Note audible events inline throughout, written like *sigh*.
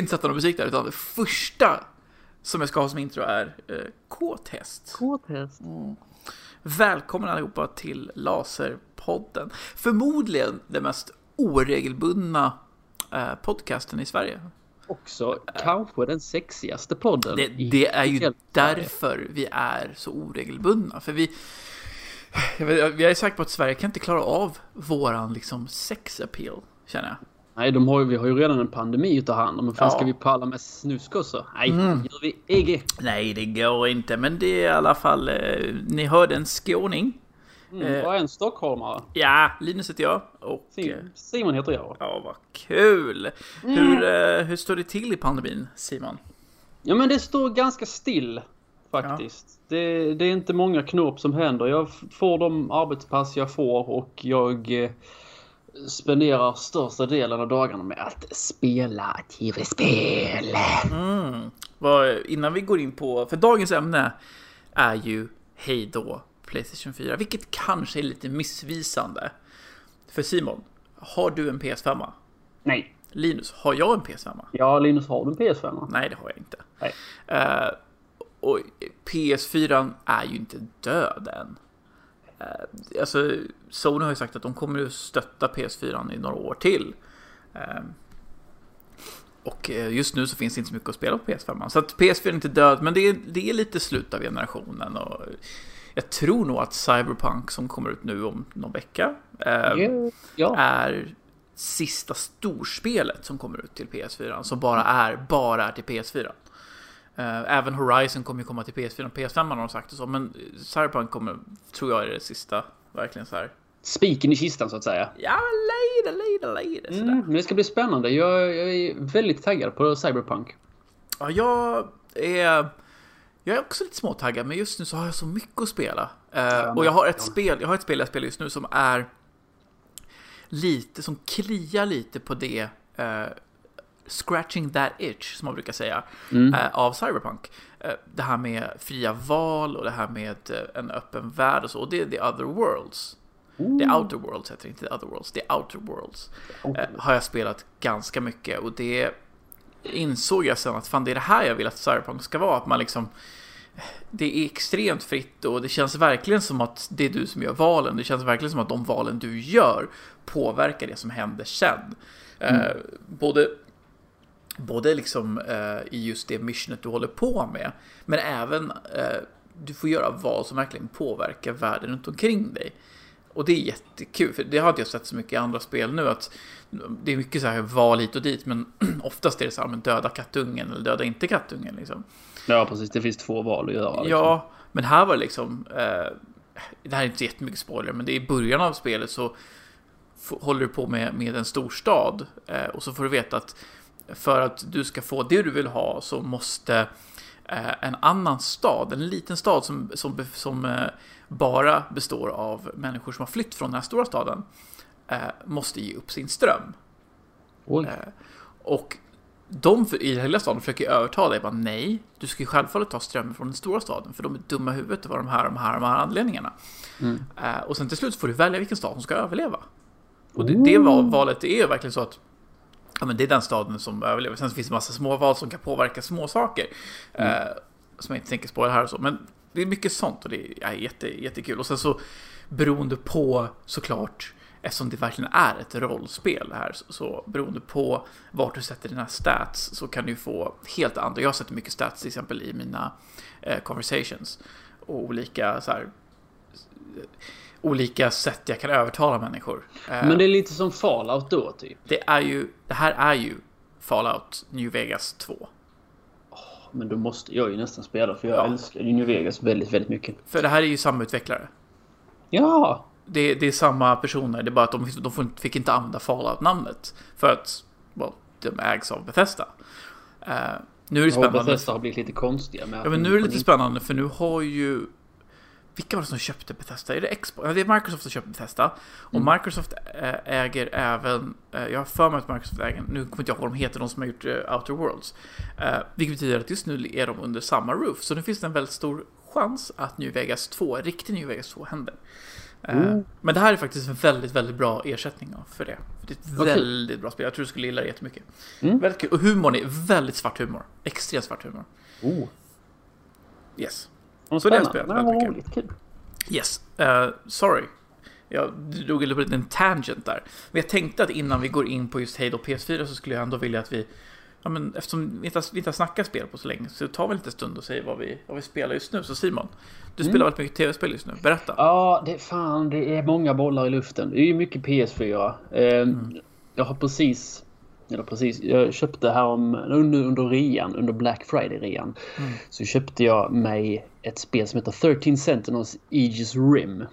inte sätta någon musik där, utan det första som jag ska ha som intro är eh, K-test. K-test. Välkommen allihopa till Laserpodden. Förmodligen den mest oregelbundna eh, podcasten i Sverige. Också kanske den sexigaste podden. Det, det är ju därför vi är så oregelbundna. För vi, jag vet, vi är säkra på att Sverige kan inte klara av våran liksom sex appeal, känner jag. Nej, de har ju, vi har ju redan en pandemi att ta hand om. Men fan Ja. Mm. ska vi palla med snuskossor? Nej, gör vi EG. Nej, det går inte, men det är i alla fall, eh, ni hörde en skåning. Mm, och en stockholmare. Ja, Linus heter jag. Och eh, Sim- Simon heter jag. ja, vad kul. Hur, eh, hur står det till i pandemin, Simon? Ja, men det står ganska still faktiskt. Det, det är inte många knop som händer. Jag får de arbetspass jag får och jag eh, spenderar största delen av dagarna med att spela tv-spel. Vad, innan vi går in på, för dagens ämne är ju Hej då Playstation 4, vilket kanske är lite missvisande. För Simon, har du en PS5? Nej. Linus, har jag en PS5? Ja, Linus, har du en PS5? Nej, det har jag inte. Nej. Eh, och PS4 är ju inte död än. Eh, alltså, Sony har ju sagt att de kommer att stötta PS4 i några år till. Eh, och eh, just nu så finns det inte så mycket att spela på PS5. Så att PS4 är inte död, men det är, det är lite slut av generationen. Och jag tror nog att Cyberpunk som kommer ut nu om någon vecka eh, Ja. är sista storspelet som kommer ut till PS4 som bara är, bara är till PS4. Eh, Även Horizon kommer ju komma till PS4 och PS5 har de sagt och så, men Cyberpunk kommer, tror jag är det sista, verkligen så här. Spiken i kistan så att säga. Ja, lite, lite, lite sådär. Mm, men det ska bli spännande. Jag, jag är väldigt taggad på Cyberpunk. Ja, jag är... Jag är också lite småtaggad, men just nu så har jag så mycket att spela. Eh, och jag har ett spel, jag har ett spel jag spelar just nu som är lite, som kliar lite på det eh, scratching that itch, som man brukar säga, eh, av Cyberpunk. Eh, det här med fria val och det här med eh, en öppen värld och så, och det är The Other Worlds. The Outer Worlds heter det, inte The Other Worlds, The Outer Worlds. Eh, har jag spelat ganska mycket och det insåg jag sen att fan det är det här jag vill att Cyberpunk ska vara, att man liksom det är extremt fritt och det känns verkligen som att det är du som gör valen. Det känns verkligen som att de valen du gör påverkar det som händer sen. Eh, både både liksom eh, i just det missionet du håller på med, men även eh, du får göra val som verkligen påverkar världen runt omkring dig. Och det är jättekul, för det har jag sett så mycket i andra spel nu, att det är mycket så här val hit och dit, men *clears throat* oftast är det så här, men döda kattungen eller döda inte kattungen liksom. Ja, precis. Det finns två val att göra. liksom. Ja, men här var det liksom, eh, det här är inte jättemycket spoiler, men det är i början av spelet så håller du på med, med en storstad eh, och så får du veta att för att du ska få det du vill ha så måste eh, en annan stad, en liten stad som, som, som eh, bara består av människor som har flytt från den här stora staden, eh, måste ge upp sin ström. Oj. Och de i hela staden försöker övertala dig bara nej, du ska ju självfallet ta strömmen från den stora staden för de är dumma i huvudet och vad de här, de här, de här anledningarna. Eh, och sen till slut får du välja vilken stad som ska överleva. Och det, det val, valet är verkligen så att ja, men det är den staden som överlever. Sen finns det massa små val som kan påverka små saker. Eh, som jag inte tänker spåra här och så. Men det är mycket sånt och det är jätte, jättekul. Och sen så beroende på såklart Eftersom det verkligen är ett rollspel här så, så beroende på vart du sätter dina stats så kan du få helt andra. Jag sätter mycket stats till exempel i mina eh, conversations och olika så här, olika sätt jag kan övertala människor. Eh, Men det är lite som Fallout då, typ. det är ju, det här är ju Fallout New Vegas 2. Men då måste jag ju nästan spela för jag Ja. älskar ju New Vegas väldigt, väldigt mycket. För det här är ju samma utvecklare. Ja! Det, det är samma personer, det är bara att de, de fick inte använda Fallout-namnet. För att, well, de ägs av Bethesda. Eh, nu är det spännande. Bethesda har blivit lite konstiga med Ja, men nu är det lite spännande för nu har ju... Vilka var det som köpte Bethesda? Är det Xbox? Ja, det är Microsoft som köpte Bethesda. Och Microsoft eh, äger även... eh, Jag har för mig att Microsoft äger... Nu kommer inte jag ihåg vad de heter, de som har gjort eh, Outer Worlds. Vilket betyder att just nu är de under samma roof. Så nu finns det en väldigt stor chans att New Vegas 2, riktig New Vegas 2 händer. Mm. Men det här är faktiskt en väldigt, väldigt bra ersättning för det. Det är ett okay. väldigt bra spel. Jag tror du skulle gilla det jättemycket. Mm. Väldigt kul. Och humorn är väldigt svart humor. Extremt svart humor. Oh. Yes. Så det är spelet väldigt mycket. Kul. Yes. Uh, sorry. Jag drog en liten tangent där. Men jag tänkte att innan vi går in på just Halo PS4 så skulle jag ändå vilja att vi Ja, men eftersom vi inte, har, vi inte har snackat spel på så länge så tar vi lite stund och säger vad vi, vad vi spelar just nu. Så Simon, du mm. spelar väldigt mycket tv-spel just nu. Berätta. Ja, det, fan, det är många bollar i luften. Det är ju mycket PS4. Eh, mm. Jag har precis, eller precis, jag köpte här om, under, under rean, under Black Friday-rean. Mm. Så köpte jag mig ett spel som heter 13 Sentinels Aegis Rim.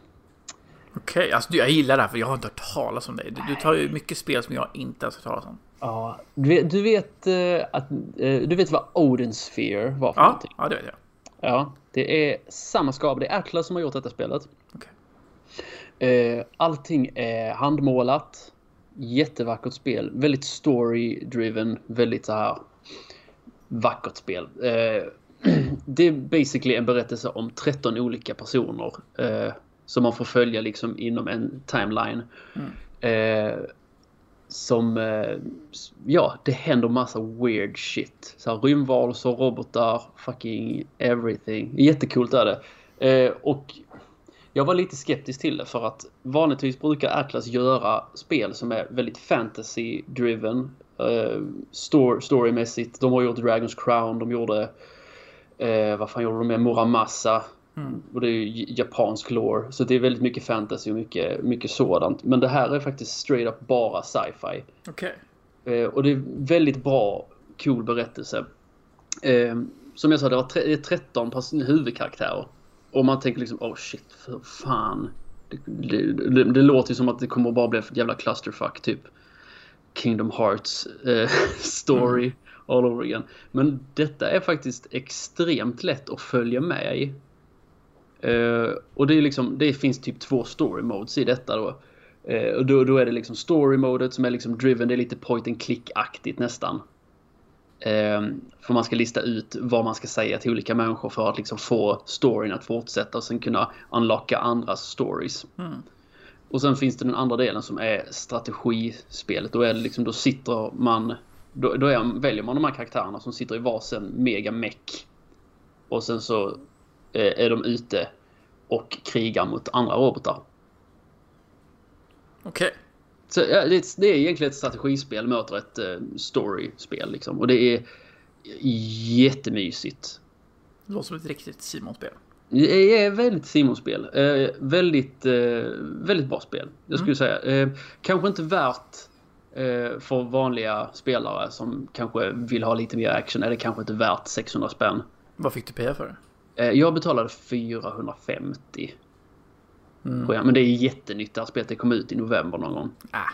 Okej, okay, alltså jag gillar det här för jag har inte hört talas om det. Du, du tar ju mycket spel som jag inte ens har hört talas om. Ja, du vet, du vet uh, att uh, du vet vad Odin Sphere var för ja, någonting? Ja, det vet jag. Ja, det är samma skapare. Det är Atlas som har gjort detta spelet. Okay. Eh, allting är handmålat. Jättevackert spel. Väldigt story-driven. Väldigt så här vackert spel. *clears throat* det är basically en berättelse om 13 olika personer som man får följa liksom inom en timeline. Mm som, eh, ja, det händer massa weird shit. Så här, rymdvarelser, robotar, fucking everything. Jättekult är det. Eh, och jag var lite skeptisk till det för att vanligtvis brukar Atlas göra spel som är väldigt fantasy-driven. Eh, story, storymässigt. De har gjort Dragons Crown, de gjorde... Eh, vad fan gjorde de med Muramasa? Mm. Och det är ju japansk lore. Så det är väldigt mycket fantasy och mycket, mycket sådant. Men det här är faktiskt straight up bara sci-fi. Okej. Okay. Eh, och det är väldigt bra, cool berättelse. Eh, som jag sa, det var 13 huvudkaraktärer. Och man tänker liksom, oh shit, för fan. Det, det, det, det låter ju som att det kommer bara bli ett jävla clusterfuck, typ. Kingdom Hearts eh, *laughs* story mm. all over again. Men detta är faktiskt extremt lätt att följa med i. Uh, och det, är liksom, det finns typ två story modes i detta då. Uh, och då, då är det liksom story modet som är liksom driven, det är lite point and click-aktigt nästan. Uh, för man ska lista ut vad man ska säga till olika människor för att liksom få storyn att fortsätta och sen kunna unlocka andras stories. Mm. Och sen finns det den andra delen som är strategispelet. Då, är det liksom, då sitter man... Då, då är, väljer man de här karaktärerna som sitter i varsin mega meck. Och sen så Eh, är de ute och krigar mot andra robotar. Okej. Okay. Så ja, det, det, är egentligen ett strategispel möter ett uh, storyspel liksom. Och det är jättemysigt. Det låter som ett riktigt Simon-spel. Det är väldigt Simon-spel. Eh, väldigt, eh, väldigt bra spel. Jag skulle mm. säga. Eh, kanske inte värt eh, för vanliga spelare som kanske vill ha lite mer action. Är det kanske inte värt 600 spänn. Vad fick du PA för det? Eh, jag betalade 450. Mm. Men det är jättenytt det här spelet. Det kom ut i november någon gång. Ah.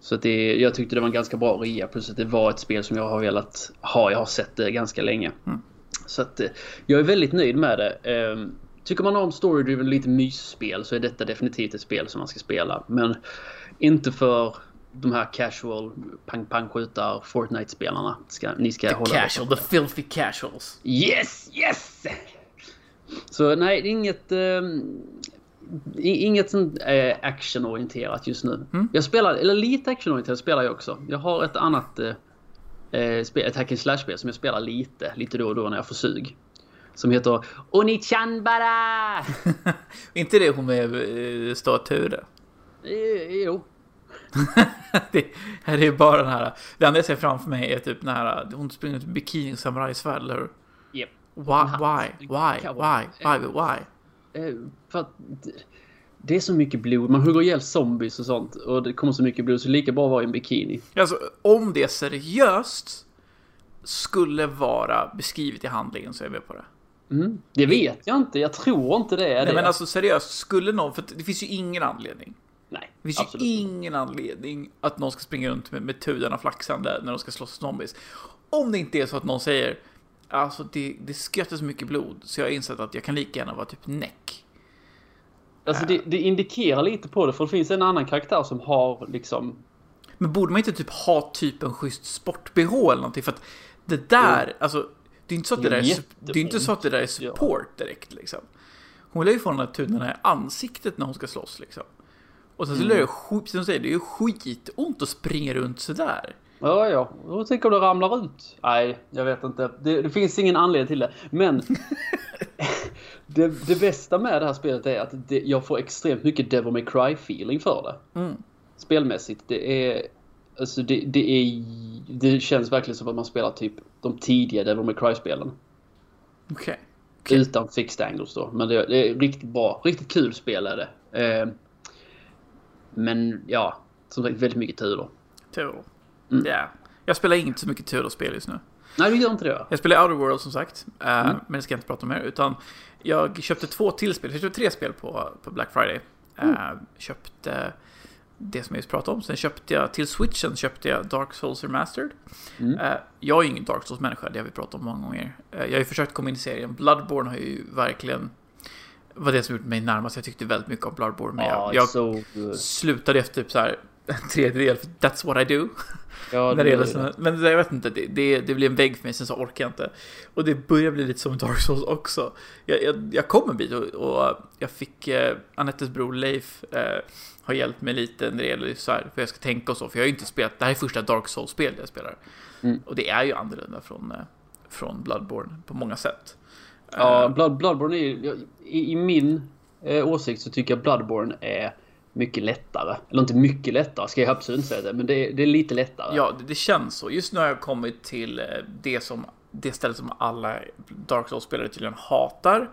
Så att det, jag tyckte det var en ganska bra rea. Plus att det var ett spel som jag har velat ha. Jag har sett det ganska länge. Mm. Så att eh, jag är väldigt nöjd med det. Ehm, tycker man om story-driven lite mysspel så är detta definitivt ett spel som man ska spela. Men inte för de här casual pang pang skjutar Fortnite-spelarna. Ska, ni ska the hålla casual, the filthy casuals. Yes, yes! Så nej, inget... Äh, inget sånt äh, actionorienterat just nu. Mm. Jag spelar, eller lite actionorienterat spelar jag också. Jag har ett annat äh, spel, ett hack and slash-spel som jag spelar lite, lite då och då när jag får sug. Som heter Onichanbara! *laughs* inte det hon med äh, stature? Jo. *laughs* det här är bara den här. Det enda jag ser framför mig är typ den här. Hon springer ut bikini samurajsvärd, eller hur? Yep. Why, why, why, why, why, why? Eh, för att det är så mycket blod. Man hugger ihjäl zombies och sånt. Och det kommer så mycket blod så lika bra vara i en bikini. Alltså, om det seriöst skulle vara beskrivet i handlingen så är jag med på det. Mm, det vet jag inte. Jag tror inte det är Nej, det. men alltså seriöst, skulle någon... För det finns ju ingen anledning. Nej, Det finns absolut. ju ingen anledning att någon ska springa runt med, med tudarna flaxande när de ska slåss zombies. Om det inte är så att någon säger Alltså det, det skvätter så mycket blod så jag har insett att jag kan lika gärna vara typ näck. Alltså det, det, indikerar lite på det för det finns en annan karaktär som har liksom... Men borde man inte typ ha typ en schysst sport-bh eller någonting? För att det där, mm. alltså det är inte så att det, det där är, det är inte så att det där är support direkt liksom. hon lär ju få de där tunnorna i ansiktet när hon ska slåss liksom. Och sen så Mm. lär det skit, som säger, det är ju skitont att springa runt sådär. Ja, ja. Och tänk om det ramlar ut. Nej, jag vet inte. Det, det finns ingen anledning till det. Men *laughs* det, det bästa med det här spelet är att det, jag får extremt mycket Devil May Cry feeling för det. Mm. Spelmässigt. Det är... Alltså det, det är... Det känns verkligen som att man spelar typ de tidiga Devil May Cry-spelen. Okej. Okej. Utan fixed angles då. Men det, det är riktigt bra. Riktigt kul spel är det. Eh, men ja, som sagt väldigt mycket tur då. Tur. Mm. Ja. Jag spelar inte så mycket Tudor-spel just nu. Nej, du gör inte det? Jag spelar Outer World som sagt, eh, Mm. men det ska jag inte prata om mer. Utan jag köpte två till spel, jag köpte tre spel på, på Black Friday. Mm. Eh, köpte det som jag just pratade om. Sen köpte jag till Switchen köpte jag Dark Souls Remastered. Mm. Eh, jag är ju ingen Dark Souls-människa, det har vi pratat om många gånger. Jag har ju försökt komma in i serien. Bloodborne har ju verkligen var det som gjort mig närmast. Jag tyckte väldigt mycket om Bloodborne, men Ja, jag, jag so slutade efter typ så här en *laughs* tredjedel, för that's what I do. Ja, *laughs* det är såna, men jag vet inte, det, det, det blir en vägg för mig, sen så orkar jag inte. Och det börjar bli lite som Dark Souls också. Jag, jag, jag kom en bit och, och jag fick eh, Anettes bror Leif eh, har hjälpt mig lite när det gäller så här, för jag ska tänka och så. För jag har ju inte spelat, det här är första Dark Souls-spel jag spelar. Mm. Och det är ju annorlunda från, eh, från Bloodborne på många sätt. Ja, Eh, Blood, Bloodborne är ju- i, I min eh, åsikt så tycker jag Bloodborne är mycket lättare. Eller inte mycket lättare, ska jag absolut inte säga det. Men det är, det är lite lättare. Ja, det, det känns så. Just nu har jag kommit till eh, det som det stället som alla Dark Souls-spelare tydligen hatar.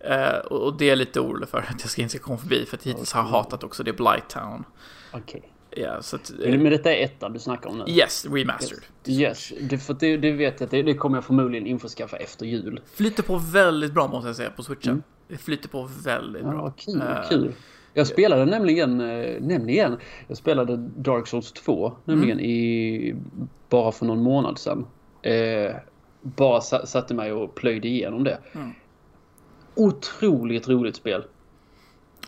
Eh, och, och det är lite orolig för *laughs* att jag ska inte ska komma förbi. För att hittills har jag hatat också det Blighttown. Okej. Ja, så att, eh, Men, men detta är ettan du snackar om nu? yes, remastered. Yes, det, för det, det vet jag att det, det kommer jag förmodligen införskaffa efter jul. Flyter på väldigt bra måste jag säga på switchen. Mm. Det flyter på väldigt Ja, bra. kul, Eh, vad kul. Jag spelade nämligen, eh, nämligen, jag spelade Dark Souls 2 nämligen Mm. i, bara för någon månad sedan. Eh, bara sa, satte mig och plöjde igenom det. Mm. Otroligt roligt spel.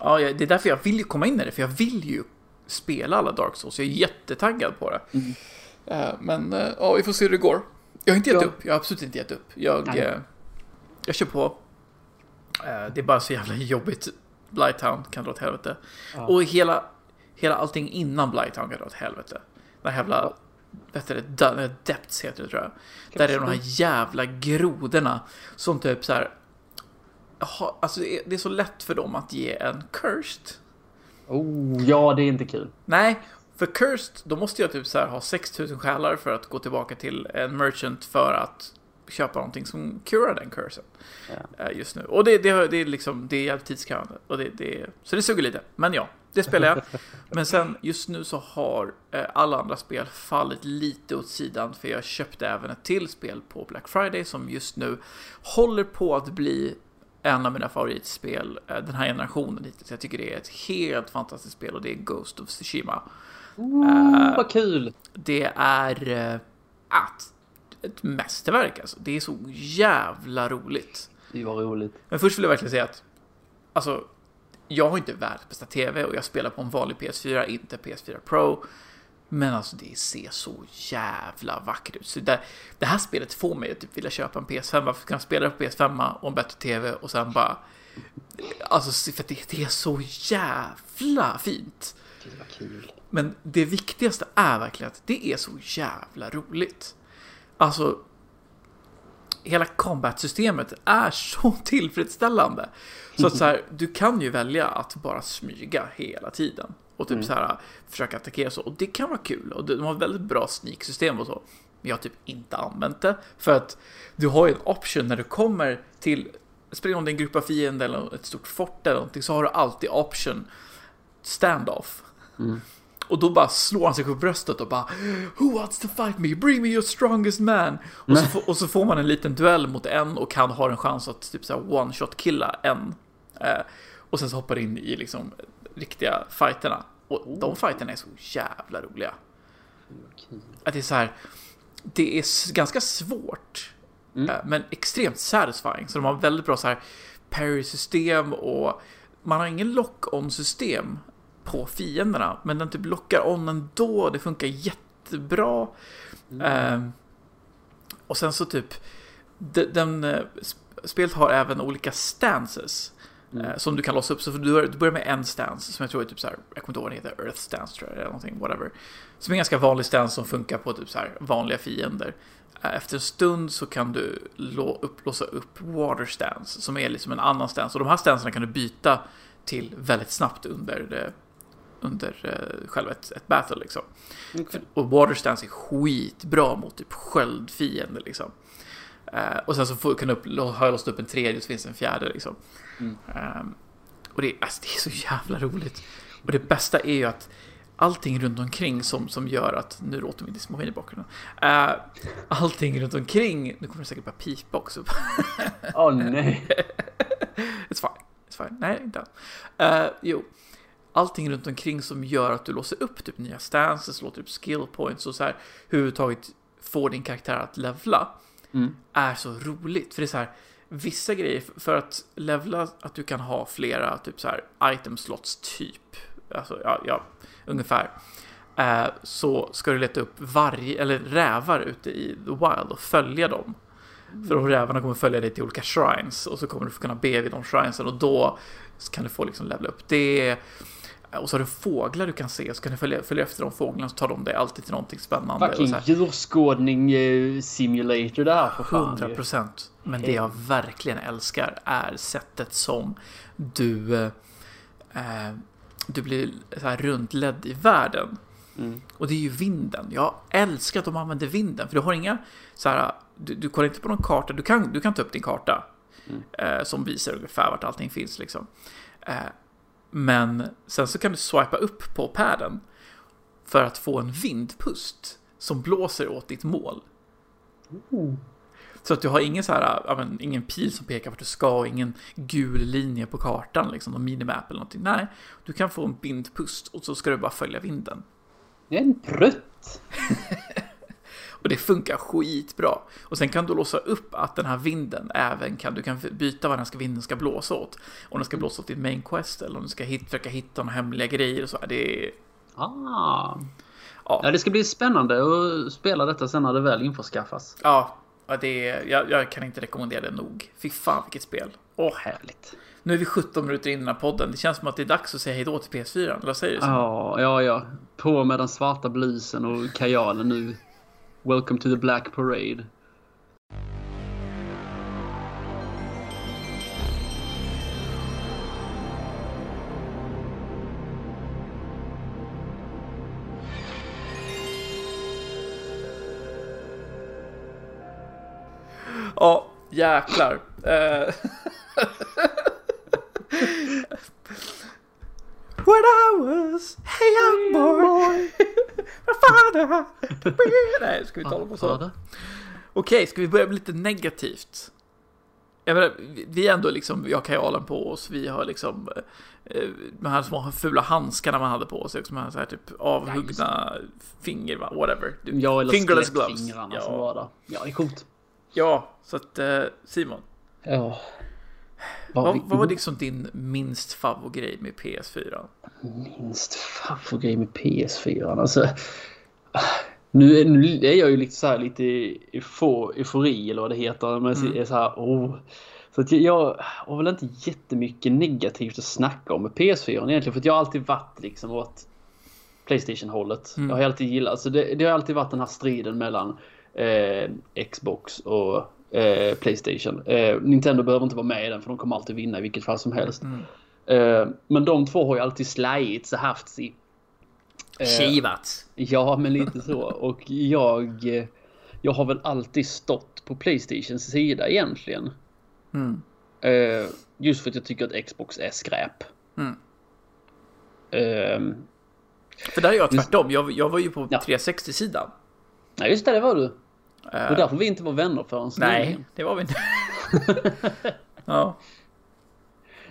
Ja, det är därför jag vill ju komma in i det. För jag vill ju spela alla Dark Souls. Jag är jättetaggad på det. Mm. Eh, men eh, ja, vi får se hur det går. Jag har inte gett Ja. upp. Jag har absolut inte gett upp. Jag, eh, jag kör på. Det är bara så jävla jobbigt. Blighttown kan dra åt helvete. Ja. Och hela, hela allting innan Blighttown kan dra åt helvete. Den här jävla... Vet du, Depths heter det tror jag. Där är de här jävla grodorna som typ så här. Jaha, alltså det är, det är så lätt för dem att ge en cursed. Oh, ja, det är inte kul. Nej, för cursed, då måste jag typ så här ha 6000 själar för att gå tillbaka till en merchant för att köpa någonting som curar den cursen. Ja. eh, Just nu. Och det, det, det är liksom, det är jävligt tidskrävande. Och det, det, så det suger lite. Men ja, det spelar jag. *laughs* Men sen just nu så har eh, alla andra spel fallit lite åt sidan. För jag köpte även ett till spel på Black Friday som just nu håller på att bli en av mina favoritspel eh, den här generationen hittills. Jag tycker det är ett helt fantastiskt spel och det är Ghost of Tsushima. Oh, vad kul! Det är eh, att, ett mästerverk alltså. Det är så jävla roligt. Det var roligt. Men först vill jag verkligen säga att alltså, jag har inte världens bästa TV och jag spelar på en vanlig PS4, inte PS4 Pro. Men alltså det ser så jävla vackert ut. Så det, det här spelet får mig att typ vilja köpa en PS5 för att kunna spela på PS5 och en bättre TV och sen bara... Alltså för det, det är så jävla fint. Det var kul. Men det viktigaste är verkligen att det är så jävla roligt. Alltså, hela combat-systemet är så *laughs* tillfredsställande. Så att så här, du kan ju välja att bara smyga hela tiden. Och typ Mm. så här, försöka attackera så. Och det kan vara kul. Och de har väldigt bra sneak-system och så. Men jag har typ inte använt det. För att du har ju en option när du kommer till, spelar om det är en grupp av fiender eller ett stort fort eller någonting, så har du alltid option standoff. Mm. Och då bara slår han sig på bröstet och bara Who wants to fight me? Bring me your strongest man! Och så, får- och så får man en liten duell mot en och kan ha en chans att typ så här one shot killa en. Eh, och sen så hoppar in i liksom riktiga fighterna. Och de fighterna är så jävla roliga. Kul. Att det är så här, det är ganska svårt, Mm. eh, men extremt satisfying. Så de har väldigt bra så här parry-system och man har ingen lock-on-system på fienderna, men den typ lockar on ändå. Det funkar jättebra. Eh, och sen så typ, de- den, eh, sp- spelet har även olika stances. Mm. Som du kan låsa upp. Så du börjar med en stance som jag tror är typ så här, jag kommer inte ihåg vad den heter, Earth stance tror jag, eller någonting, whatever. Som är en ganska vanlig stance som funkar på typ så här vanliga fiender. Efter en stund så kan du låsa upp Water Stance som är liksom en annan stance. Och de här stanserna kan du byta till väldigt snabbt under, under uh, själva ett, ett battle liksom. Okay. Och Water Stance är skitbra mot typ sköldfiender liksom. Och sen så får, kan du upp, har jag låst upp en tredje så finns det en fjärde liksom. Mm. Um, och det, alltså, det är så jävla roligt. Och det bästa är ju att allting runt omkring som, som gör att, nu låter min diskmaskin i bakgrunden, uh, allting runt omkring, nu kommer det säkert bara pipa också. Åh oh, nej. *laughs* It's fine, it's fine, nej inte. Uh, jo, allting runt omkring som gör att du låser upp typ nya stances, låter upp skill points och så här, huvudtaget får din karaktär att levla, mm. är så roligt. För det är så här, vissa grejer, för att levla, att du kan ha flera typ så här item slots typ, alltså ja, ja ungefär, eh, så ska du leta upp varje, eller rävar ute i the wild och följa dem. För de rävarna kommer följa dig till olika shrines och så kommer du kunna be vid de shrinesen och då kan du få liksom levla upp. Det och så har du fåglar du kan se, så kan du följa, följa efter de fåglarna så tar de dig alltid till någonting spännande. Fucking djurskådning eh, simulator det här för fan. 100 procent. Men det jag verkligen älskar är sättet som du eh, eh du blir så här runtledd i världen. Mm. Och det är ju vinden. Jag älskar att de använder vinden. För du har inga så här, du, du kollar inte på någon karta. Du kan, du kan ta upp din karta. Mm. Eh, som visar ungefär vart allting finns liksom. Eh, men sen så kan du swipa upp på padden. För att få en vindpust som blåser åt ditt mål. Mm. Så att du har ingen, så här, ja, men, ingen pil som pekar vart du ska ingen gul linje på kartan, liksom, någon minimap eller någonting. Nej, du kan få en bindpust och så ska du bara följa vinden. En prutt! *laughs* och det funkar skitbra. Och sen kan du låsa upp att den här vinden även kan, du kan byta vad den ska, vinden ska blåsa åt. Om den ska blåsa åt din main quest eller om du ska hit, försöka hitta några hemliga grejer och så. Det är... Ah. Ja. ja, det ska bli spännande att spela detta sen när det väl införskaffas. Ja, det är, jag, jag, kan inte rekommendera det nog. Fy fan vilket spel. Åh, härligt. Nu är vi 17 minuter in i den här podden. Det känns som att det är dags att säga hejdå till PS4. Eller säger du? Ja, ja, ja. På med den svarta blusen och kajalen nu. Welcome to the Black Parade. Oh, ja, jäklar. Uh, *laughs* *laughs* When I was a young boy, *laughs* my father... Nej, ska vi tala på så? Okej, okay, ska vi börja med lite negativt? Jag menar, vi är ändå liksom, vi har kajalen på oss, vi har liksom eh, de här små fula handskarna man hade på sig, också, med så här typ avhuggna ja, finger, whatever. Ja, eller Fingerless gloves. Ja. som var där. Ja, det är coolt. Ja, så att eh, Simon. Ja. Vad, vad, vad var liksom din minst favoritgrej med PS4? Minst favoritgrej med PS4? Alltså, nu är, nu är jag ju lite så här lite eufori eller vad det heter. Men mm. är så här, oh. Så att jag har väl inte jättemycket negativt att snacka om med PS4 egentligen. För att jag har alltid varit liksom åt Playstation-hållet. Mm. Jag har alltid gillat, alltså det, det har alltid varit den här striden mellan eh, Xbox och eh, Playstation. Eh, Nintendo behöver inte vara med i den för de kommer alltid vinna i vilket fall som helst. Mm. Eh, men de två har ju alltid slajits och haft i. Eh, Kivats. Ja, men lite så. Och jag, jag har väl alltid stått på Playstations sida egentligen. Mm. Eh, just för att jag tycker att Xbox är skräp. Mm. Eh, för där är jag tvärtom. Jag, jag var ju på ja. 360-sidan. Nej, just det, det var du. Uh, och därför vi inte var vänner förrän Nej, det var vi inte. *laughs* ja.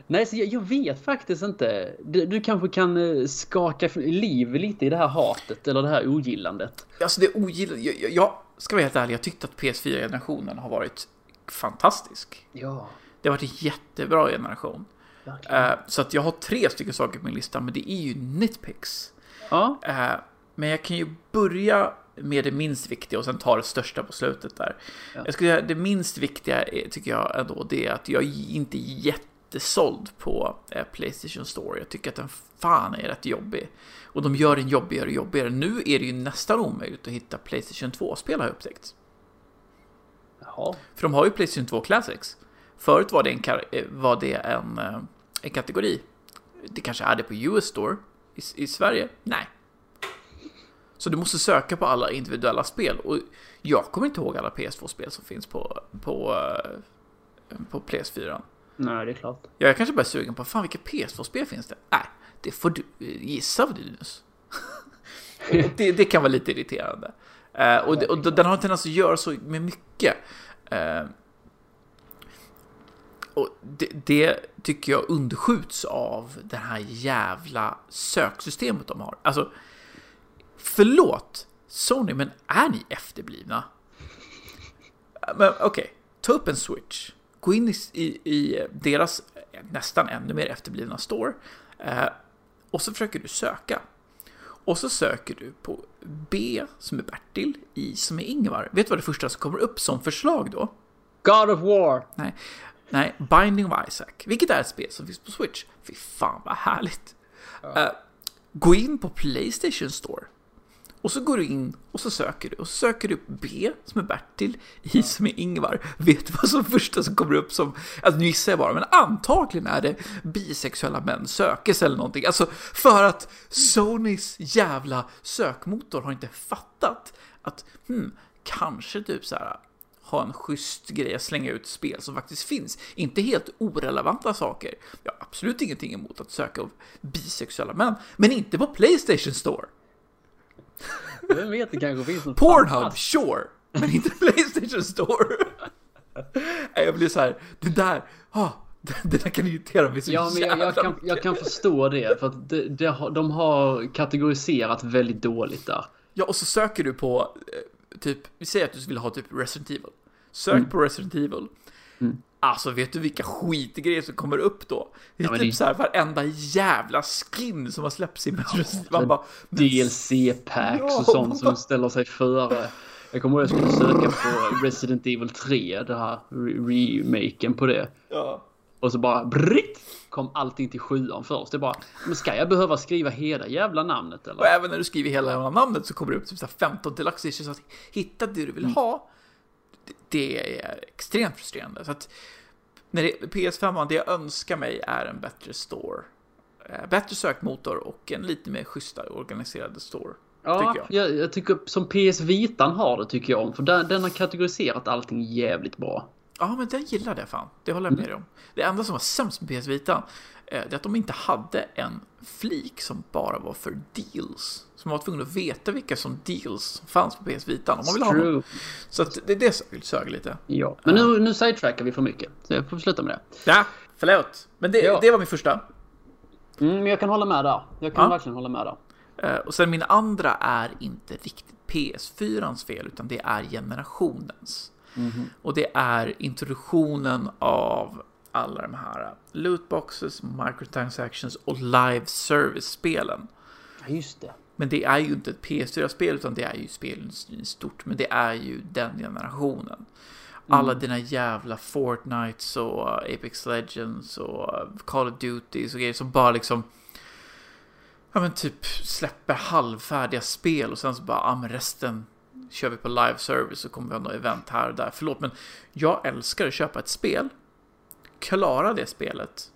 Nej, så jag, jag, vet faktiskt inte. Du, du, kanske kan eh, skaka liv lite i det här hatet eller det här ogillandet. Alltså det ogillandet. Jag, jag, jag ska vara helt ärlig, jag tyckte att PS4-generationen har varit fantastisk. Ja. Det har varit en jättebra generation. Uh, så att jag har tre stycken saker på min lista, men det är ju nitpicks. Ja. Uh, men jag kan ju börja med det minst viktiga och sen ta det största på slutet där. Ja. Jag skulle säga det minst viktiga är, tycker jag ändå det är att jag är inte jättesåld på eh, Playstation Store. Jag tycker att den fan är rätt jobbig. Och de gör den jobbigare och jobbigare. Nu är det ju nästan omöjligt att hitta Playstation 2-spel har jag upptäckt. Jaha. För de har ju Playstation 2 Classics. Förut var det en, eh, var det en, eh, en kategori. Det kanske är det på US Store. I, I Sverige? Nej. Så du måste söka på alla individuella spel. Och jag kommer inte ihåg alla PS2-spel som finns på, på, eh, på PS4. Nej, det är klart. Jag är kanske bara sugen på, fan vilka PS2-spel finns det? Nej, det får du gissa Linus. *laughs* det, det kan vara lite irriterande. Uh, och, det, och den har en tendens att göra så med mycket. Uh, och det, det, tycker jag underskjuts av det här jävla söksystemet de har. Alltså, förlåt Sony, men är ni efterblivna? Men okej, okay. ta upp en switch. Gå in i, i, deras nästan ännu mer efterblivna store. Eh, och så försöker du söka. Och så söker du på B som är Bertil, I som är Ingvar. Vet du vad det första som kommer upp som förslag då? God of War! Nej, nej Binding of Isaac. Vilket är ett spel som finns på Switch. Fy fan vad härligt. Ja. Uh, gå in på Playstation Store. Och så går du in och så söker du. Och så söker du B som är Bertil, I som är Ingvar. Vet du vad som första som kommer upp som, alltså nu gissar jag bara, men antagligen är det bisexuella män sökes eller någonting. Alltså för att Sonys jävla sökmotor har inte fattat att, hmm, kanske typ så här ha en schysst grej att slänga ut spel som faktiskt finns. Inte helt orelevanta saker. Jag har absolut ingenting emot att söka upp bisexuella män, men inte på Playstation Store. Vem vet, det kanske finns något Pornhub, sure, men inte Playstation Store. jag blir så här, det där, ah, det där kan irritera mig så ja, men jag, jag, kan, jag kan förstå det, för att det, det, de har kategoriserat väldigt dåligt där. Ja, och så söker du på, eh, typ, vi säger att du vill ha typ Resident Evil. Sök mm. på Resident Evil. Mm. Alltså vet du vilka skitgrejer som kommer upp då? Det är ja, typ det... så här varenda jävla skin som har släppts i Metro Man bara, DLC-packs ja, och sånt som ställer sig före. Jag kommer ihåg att jag skulle söka på Resident Evil 3, det här remaken på det. Ja. Och så bara britt kom allting till sjuan först. Det bara, men ska jag behöva skriva hela jävla namnet eller? Och även när du skriver hela jävla namnet så kommer det upp typ 15 deluxe. Att hitta det du vill mm. ha det är extremt frustrerande. Så att när det, PS5, det jag önskar mig är en bättre store. Eh, bättre sökmotor och en lite mer schyssta organiserad store. Ja, tycker jag. Jag, jag. tycker som PS Vitan har det tycker jag om. För den, den har kategoriserat allting jävligt bra. Ja, men den gillar det fan. Det håller jag med dig om. Det enda som var sämst med PS Vita, eh, är att de inte hade en flik som bara var för deals. Så man var tvungen att veta vilka som deals som fanns på PS Vita om man vill ha dem. Så det är det som vill söga lite. Ja, men nu, nu sidetrackar vi för mycket. Så jag får sluta med det. Ja, förlåt. Men det, ja. det var min första. Mm, men jag kan hålla med där. Jag kan ja. verkligen hålla med där. Eh, och sen min andra är inte riktigt PS4ans fel, utan det är generationens. Mm -hmm. Och det är introduktionen av alla de här lootboxes, microtransactions och live service-spelen. Just det. Men det är ju inte ett PS4-spel utan det är ju spelindustrin stort. Men det är ju den generationen. Alla mm. dina jävla Fortnites och Apex Legends och Call of Duty och grejer som bara liksom ja men typ släpper halvfärdiga spel och sen så bara, ja men resten kör vi på live service och kommer vi ha något event här och där. Förlåt men jag älskar att köpa ett spel, klara det spelet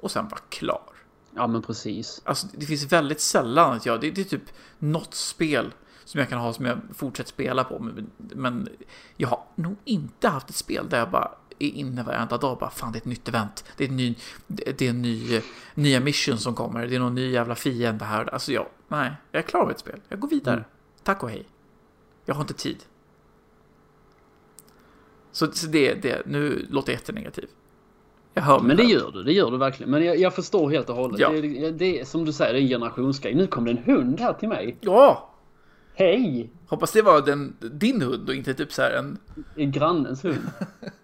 och sen vara klar. Ja, men precis. Alltså, det finns väldigt sällan att jag, det, det är typ något spel som jag kan ha som jag fortsätter spela på. Men, men jag har nog inte haft ett spel där jag bara är inne varenda dag bara fan det är ett nytt event. Det är en ny, det är en ny, nya mission som kommer. Det är någon ny jävla fiende här. Alltså jag, nej, jag är klar med ett spel. Jag går vidare. Mm. Tack och hej. Jag har inte tid. Så, så det, det, nu låter jag jättenegativ. Jag hör men det gör du, det gör du verkligen. Men jag, jag förstår helt och hållet. Ja. Det, det, är som du säger, det är en generationsgrej. Nu kom det en hund här till mig. Ja! Hej! Hoppas det var den, din hund och inte typ så här en... En grannens hund.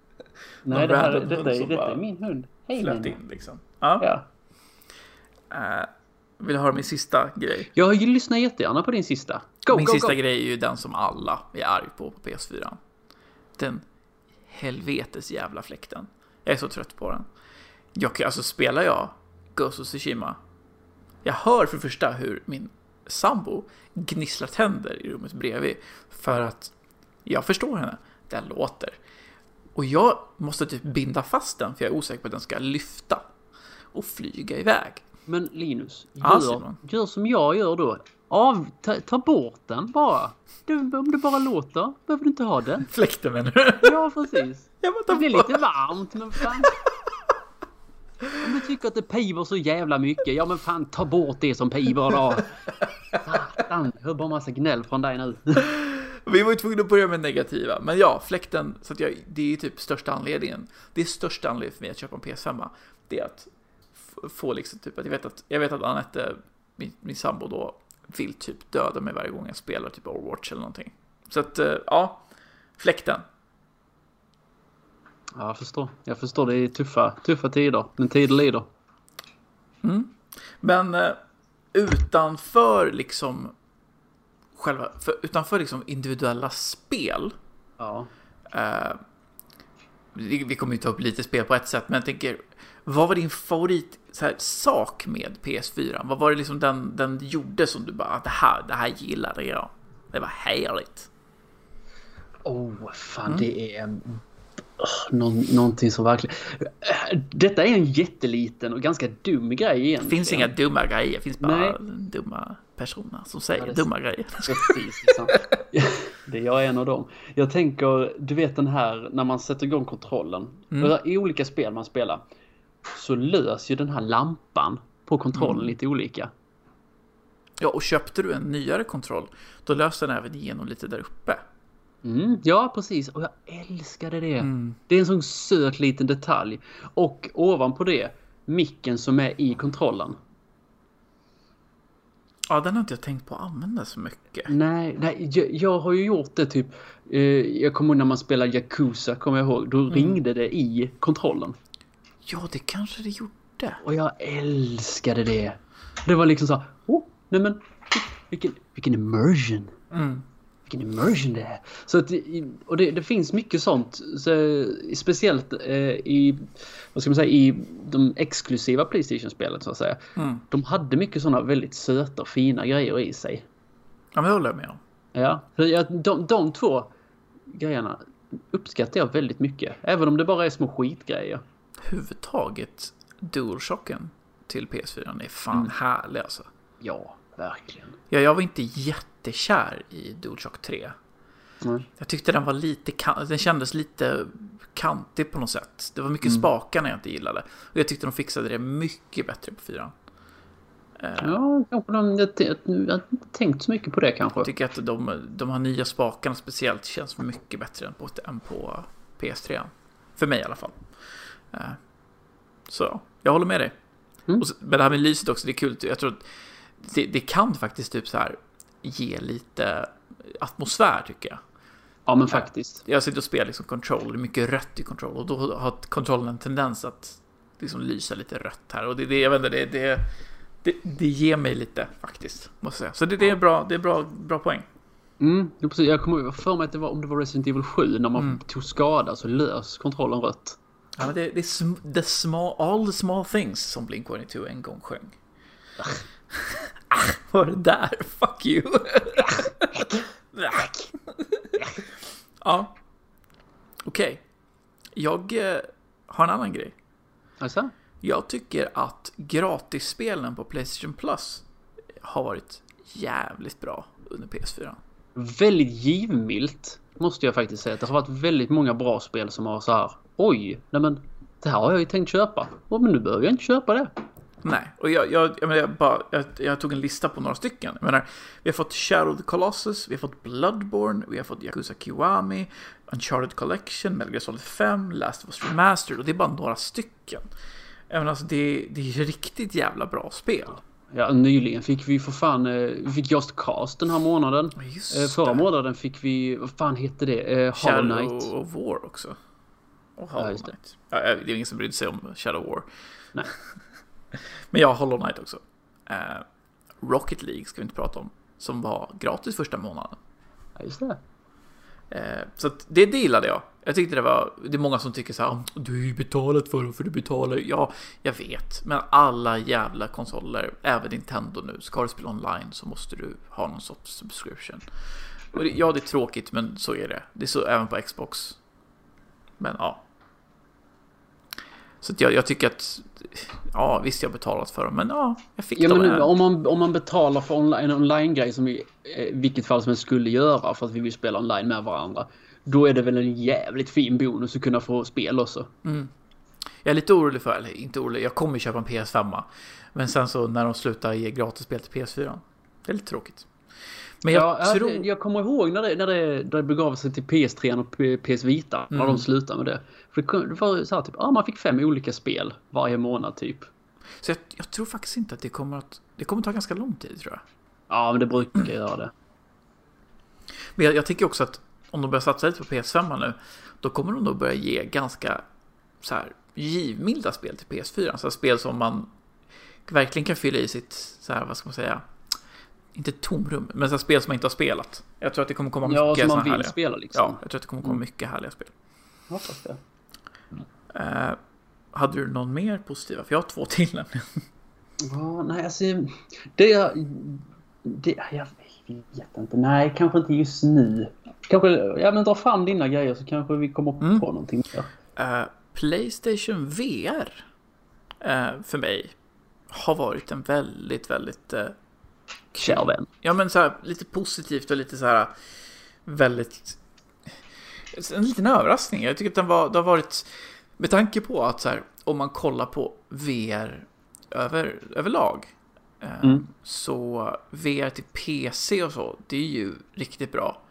*laughs* Nej, det här, detta, är, detta är min hund. Hej flöt in liksom. Ja. ja. Uh, vill du höra min sista grej? Jag lyssnar jättegärna på din sista. Go, min go, sista go. grej är ju den som alla är arg på på PS4. Den helvetes jävla fläkten. Jag är så trött på den. jag, alltså spelar jag Ghost of Tsushima, jag hör för det första hur min sambo gnisslar tänder i rummet bredvid för att jag förstår henne. Den låter. Och jag måste typ binda fast den för jag är osäker på att den ska lyfta och flyga iväg. Men Linus, gör, Simon. gör som jag gör då. Av, ta, ta bort den bara. Du, om det bara låter behöver du inte ha den. *laughs* Fläkten menar du? Ja, precis. Det blir lite varmt, men fan. Om du tycker att det piver så jävla mycket, ja men fan ta bort det som piver då. Satan, hör bara massa gnäll från dig nu. *laughs* Vi var ju tvungna att börja med negativa. Men ja, fläkten, så att jag, det är ju typ största anledningen. Det är största anledningen för mig att köpa en PS5. Det är att få liksom typ att jag vet att, jag vet att Anette, min, min sambo då, vill typ döda mig varje gång jag spelar typ Overwatch eller någonting. Så att, eh, ja, fläkten. Ja, jag förstår. Jag förstår, det är tuffa, tuffa tider. Men tider lider. Men eh, utanför liksom själva, för, utanför liksom individuella spel Ja. Eh, vi kommer ju ta upp lite spel på ett sätt, men jag tänker, vad var din favorit här, sak med PS4? Vad var det liksom den, den gjorde som du bara, "Ah, det här, det här gillade jag. Det var härligt. Oh, fan det är... Oh, någon, någonting som verkligen... Detta är en jätteliten och ganska dum grej Det egentligen. finns inga dumma grejer, det finns bara Nej. dumma personer som säger Ja, det- dumma grejer. Precis. Det är *laughs* jag är en av dem. Jag tänker, du vet den här när man sätter igång kontrollen. I olika spel man spelar. Så lös ju den här lampan på kontrollen lite olika. Ja, och köpte du en nyare kontroll, då löste den även igenom lite där uppe. Mm, ja, precis. Och jag älskade det. Det är en sån söt liten detalj. Och ovanpå det, micken som är i kontrollen. Ja, den har inte jag tänkt på att använda så mycket. Nej, nej jag, jag har ju gjort det typ. Eh, jag kommer ihåg när man spelade Yakuza, kommer jag ihåg. Då ringde det i kontrollen. Ja, det kanske det gjorde. Och jag älskade det. Det var liksom så oh, nej men vilken, vilken immersion. Mm. Vilken immersion det är. Så att, och det, det finns mycket sånt. Så, speciellt eh, i, vad ska man säga, i de exklusiva Playstation-spelen så att säga. Mm. De hade mycket sådana väldigt söta och fina grejer i sig. Ja, men det håller jag med om. Ja, de, de två grejerna uppskattar jag väldigt mycket. Även om det bara är små skitgrejer. Huvudtaget DualShocken till PS4 är fan Mm. härlig alltså. Ja, verkligen. Ja, jag var inte jättekär i DualShock 3. Mm. Jag tyckte den var lite, den kändes lite kantig på något sätt. Det var mycket Mm. spakarna jag inte gillade. Och jag tyckte de fixade det mycket bättre på 4. Ja, kanske de, jag, jag, jag har inte tänkt så mycket på det kanske. Jag tycker att de, de här nya spakarna speciellt känns mycket bättre än på, än på PS3. För mig i alla fall. Eh, Så jag håller med dig. Mm. Och men det här med lyset också, det är kul. Jag tror att det, det kan faktiskt typ så här ge atmosfär tycker jag. Ja, men faktiskt. Jag sitter och spelar liksom Control, det är mycket rött i Control och då har kontrollen en tendens att liksom lysa lite rött här och det, det jag vet inte, det, det, det, det ger mig lite faktiskt, måste jag säga. Så det, det är bra, det är bra, bra poäng. Mm, precis. Jag kommer för mig att det var om det var Resident Evil 7 när man Mm. tog skada så lös kontrollen rött. Ja, men det, det är sm, the small, all the small things som Blink-182 en gång sjöng. vad *laughs* var det där? Fuck you. *laughs* ja. Okej. Jag eh, har en annan grej. Alltså? Jag tycker att gratisspelen på Playstation Plus har varit jävligt bra under PS4. Väldigt givmilt måste jag faktiskt säga. Det har varit väldigt många bra spel som har så här. Oj, nej men det här har jag ju tänkt köpa. Oh, men nu behöver jag inte köpa det. Nej, och jag, jag, jag, menar, jag, bara, jag, jag tog en lista på några stycken. Jag menar, vi har fått Shadow of the Colossus, vi har fått Bloodborne, vi har fått Yakuza Kiwami, Uncharted Collection, Metal Gear Solid 5, Last of Us Remastered och det är bara några stycken. Menar, alltså, det, det är riktigt jävla bra spel. Ja, nyligen fick vi för fan, eh, vi fick Just Cast den här månaden. Just Eh, Förra det. månaden fick vi, vad fan hette det? Eh, Hollow Knight. Shadow of War också. Och Hollow. Knight. Ja, det är ingen som brydde sig om Shadow War. Nej. *laughs* Men jag har Hollow Knight också. Eh, Rocket League ska vi inte prata om. Som var gratis första månaden. Ja, just det. Eh, så det, det gillade jag. Jag tyckte det var, det är många som tycker så här, du har ju betalat för dem för du betalar. Ja, jag vet, men alla jävla konsoler, även Nintendo nu, ska du spela online så måste du ha någon sorts subscription. Och det, ja, det är tråkigt, men så är det. Det är så även på Xbox. Men ja. Så jag, jag, tycker att, ja visst jag har betalat för dem, men ja, jag fick ja, dem. Men om, man, om man betalar för online, en online-grej som vi i vilket fall som helst skulle göra för att vi vill spela online med varandra. Då är det väl en jävligt fin bonus att kunna få spel också. Mm. Jag är lite orolig för, eller inte orolig, jag kommer köpa en PS5. Men sen så när de slutar ge gratisspel till PS4. Det är lite tråkigt. Men jag, ja, tror... jag, jag kommer ihåg när det, när det, när det begav sig till PS3 och PS Vita. Mm. När de slutade med det. För det var så här typ, ja man fick fem olika spel varje månad typ. Så jag, jag, tror faktiskt inte att det kommer att, det kommer ta ganska lång tid tror jag. Ja, men det brukar göra det. Men jag, jag tycker också att om de börjar satsa lite på PS5 nu, då kommer de nog börja ge ganska så här givmilda spel till PS4. Så spel som man verkligen kan fylla i sitt, så här, vad ska man säga, inte tomrum, men så spel som man inte har spelat. Jag tror att det kommer komma ja, mycket som man vill härliga. spela liksom. Ja, jag tror att det kommer komma mm. mycket härliga spel. Hoppas det. Uh, hade du någon mer positiva? För jag har två till nämligen. Ja, nej alltså. Det jag... Det, jag vet inte. Nej, kanske inte just nu. Kanske, ja men dra fram dina grejer så kanske vi kommer mm. på någonting. Uh, Playstation VR. Uh, för mig. Har varit en väldigt, väldigt uh, kär vän. Ja, men så här, lite positivt och lite så här väldigt... En liten överraskning. Jag tycker att den var, det har varit... Med tanke på att så här, om man kollar på VR över, överlag. Eh, mm. Så VR till PC och så, det är ju riktigt bra.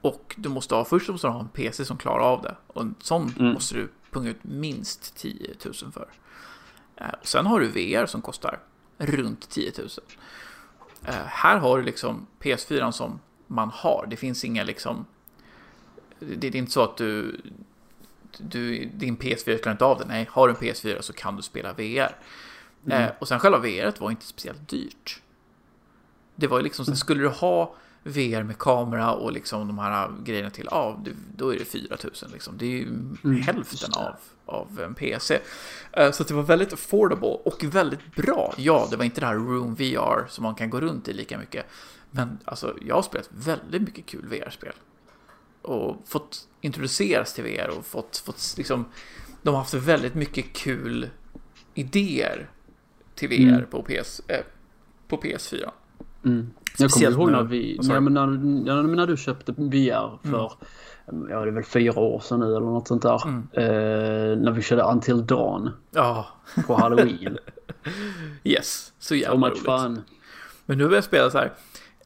Och du måste ha, först måste du ha en PC som klarar av det. Och en sån mm. måste du punga ut minst 10 000 för. Eh, sen har du VR som kostar runt 10 000. Uh, här har du liksom PS4 som man har. Det finns inga liksom... Det, är inte så att du, du... Din PS4 klarar inte av det. Nej, har du en PS4 så kan du spela VR. Mm. Uh, och sen själva VR var inte speciellt dyrt. Det var ju liksom så skulle du ha VR med kamera och liksom de här grejerna till, ja, då är det 4000 liksom. Det är ju mm, hälften av, av en PC. Eh, så det var väldigt affordable och väldigt bra. Ja, det var inte det här Room VR som man kan gå runt i lika mycket. Men alltså, jag har spelat väldigt mycket kul VR-spel. Och fått introduceras till VR och fått, fått liksom, de har haft väldigt mycket kul idéer till VR mm. på, PS, äh, på PS4. Mm. Jag kommer ihåg när vi, men när, när du köpte VR för, mm. ja det är väl fyra år sedan nu eller något sånt där. Mm. Eh, när vi körde Until Dawn. Ja. På Halloween. *laughs* yes, så jävla roligt. Fun. Men nu har jag spela så här.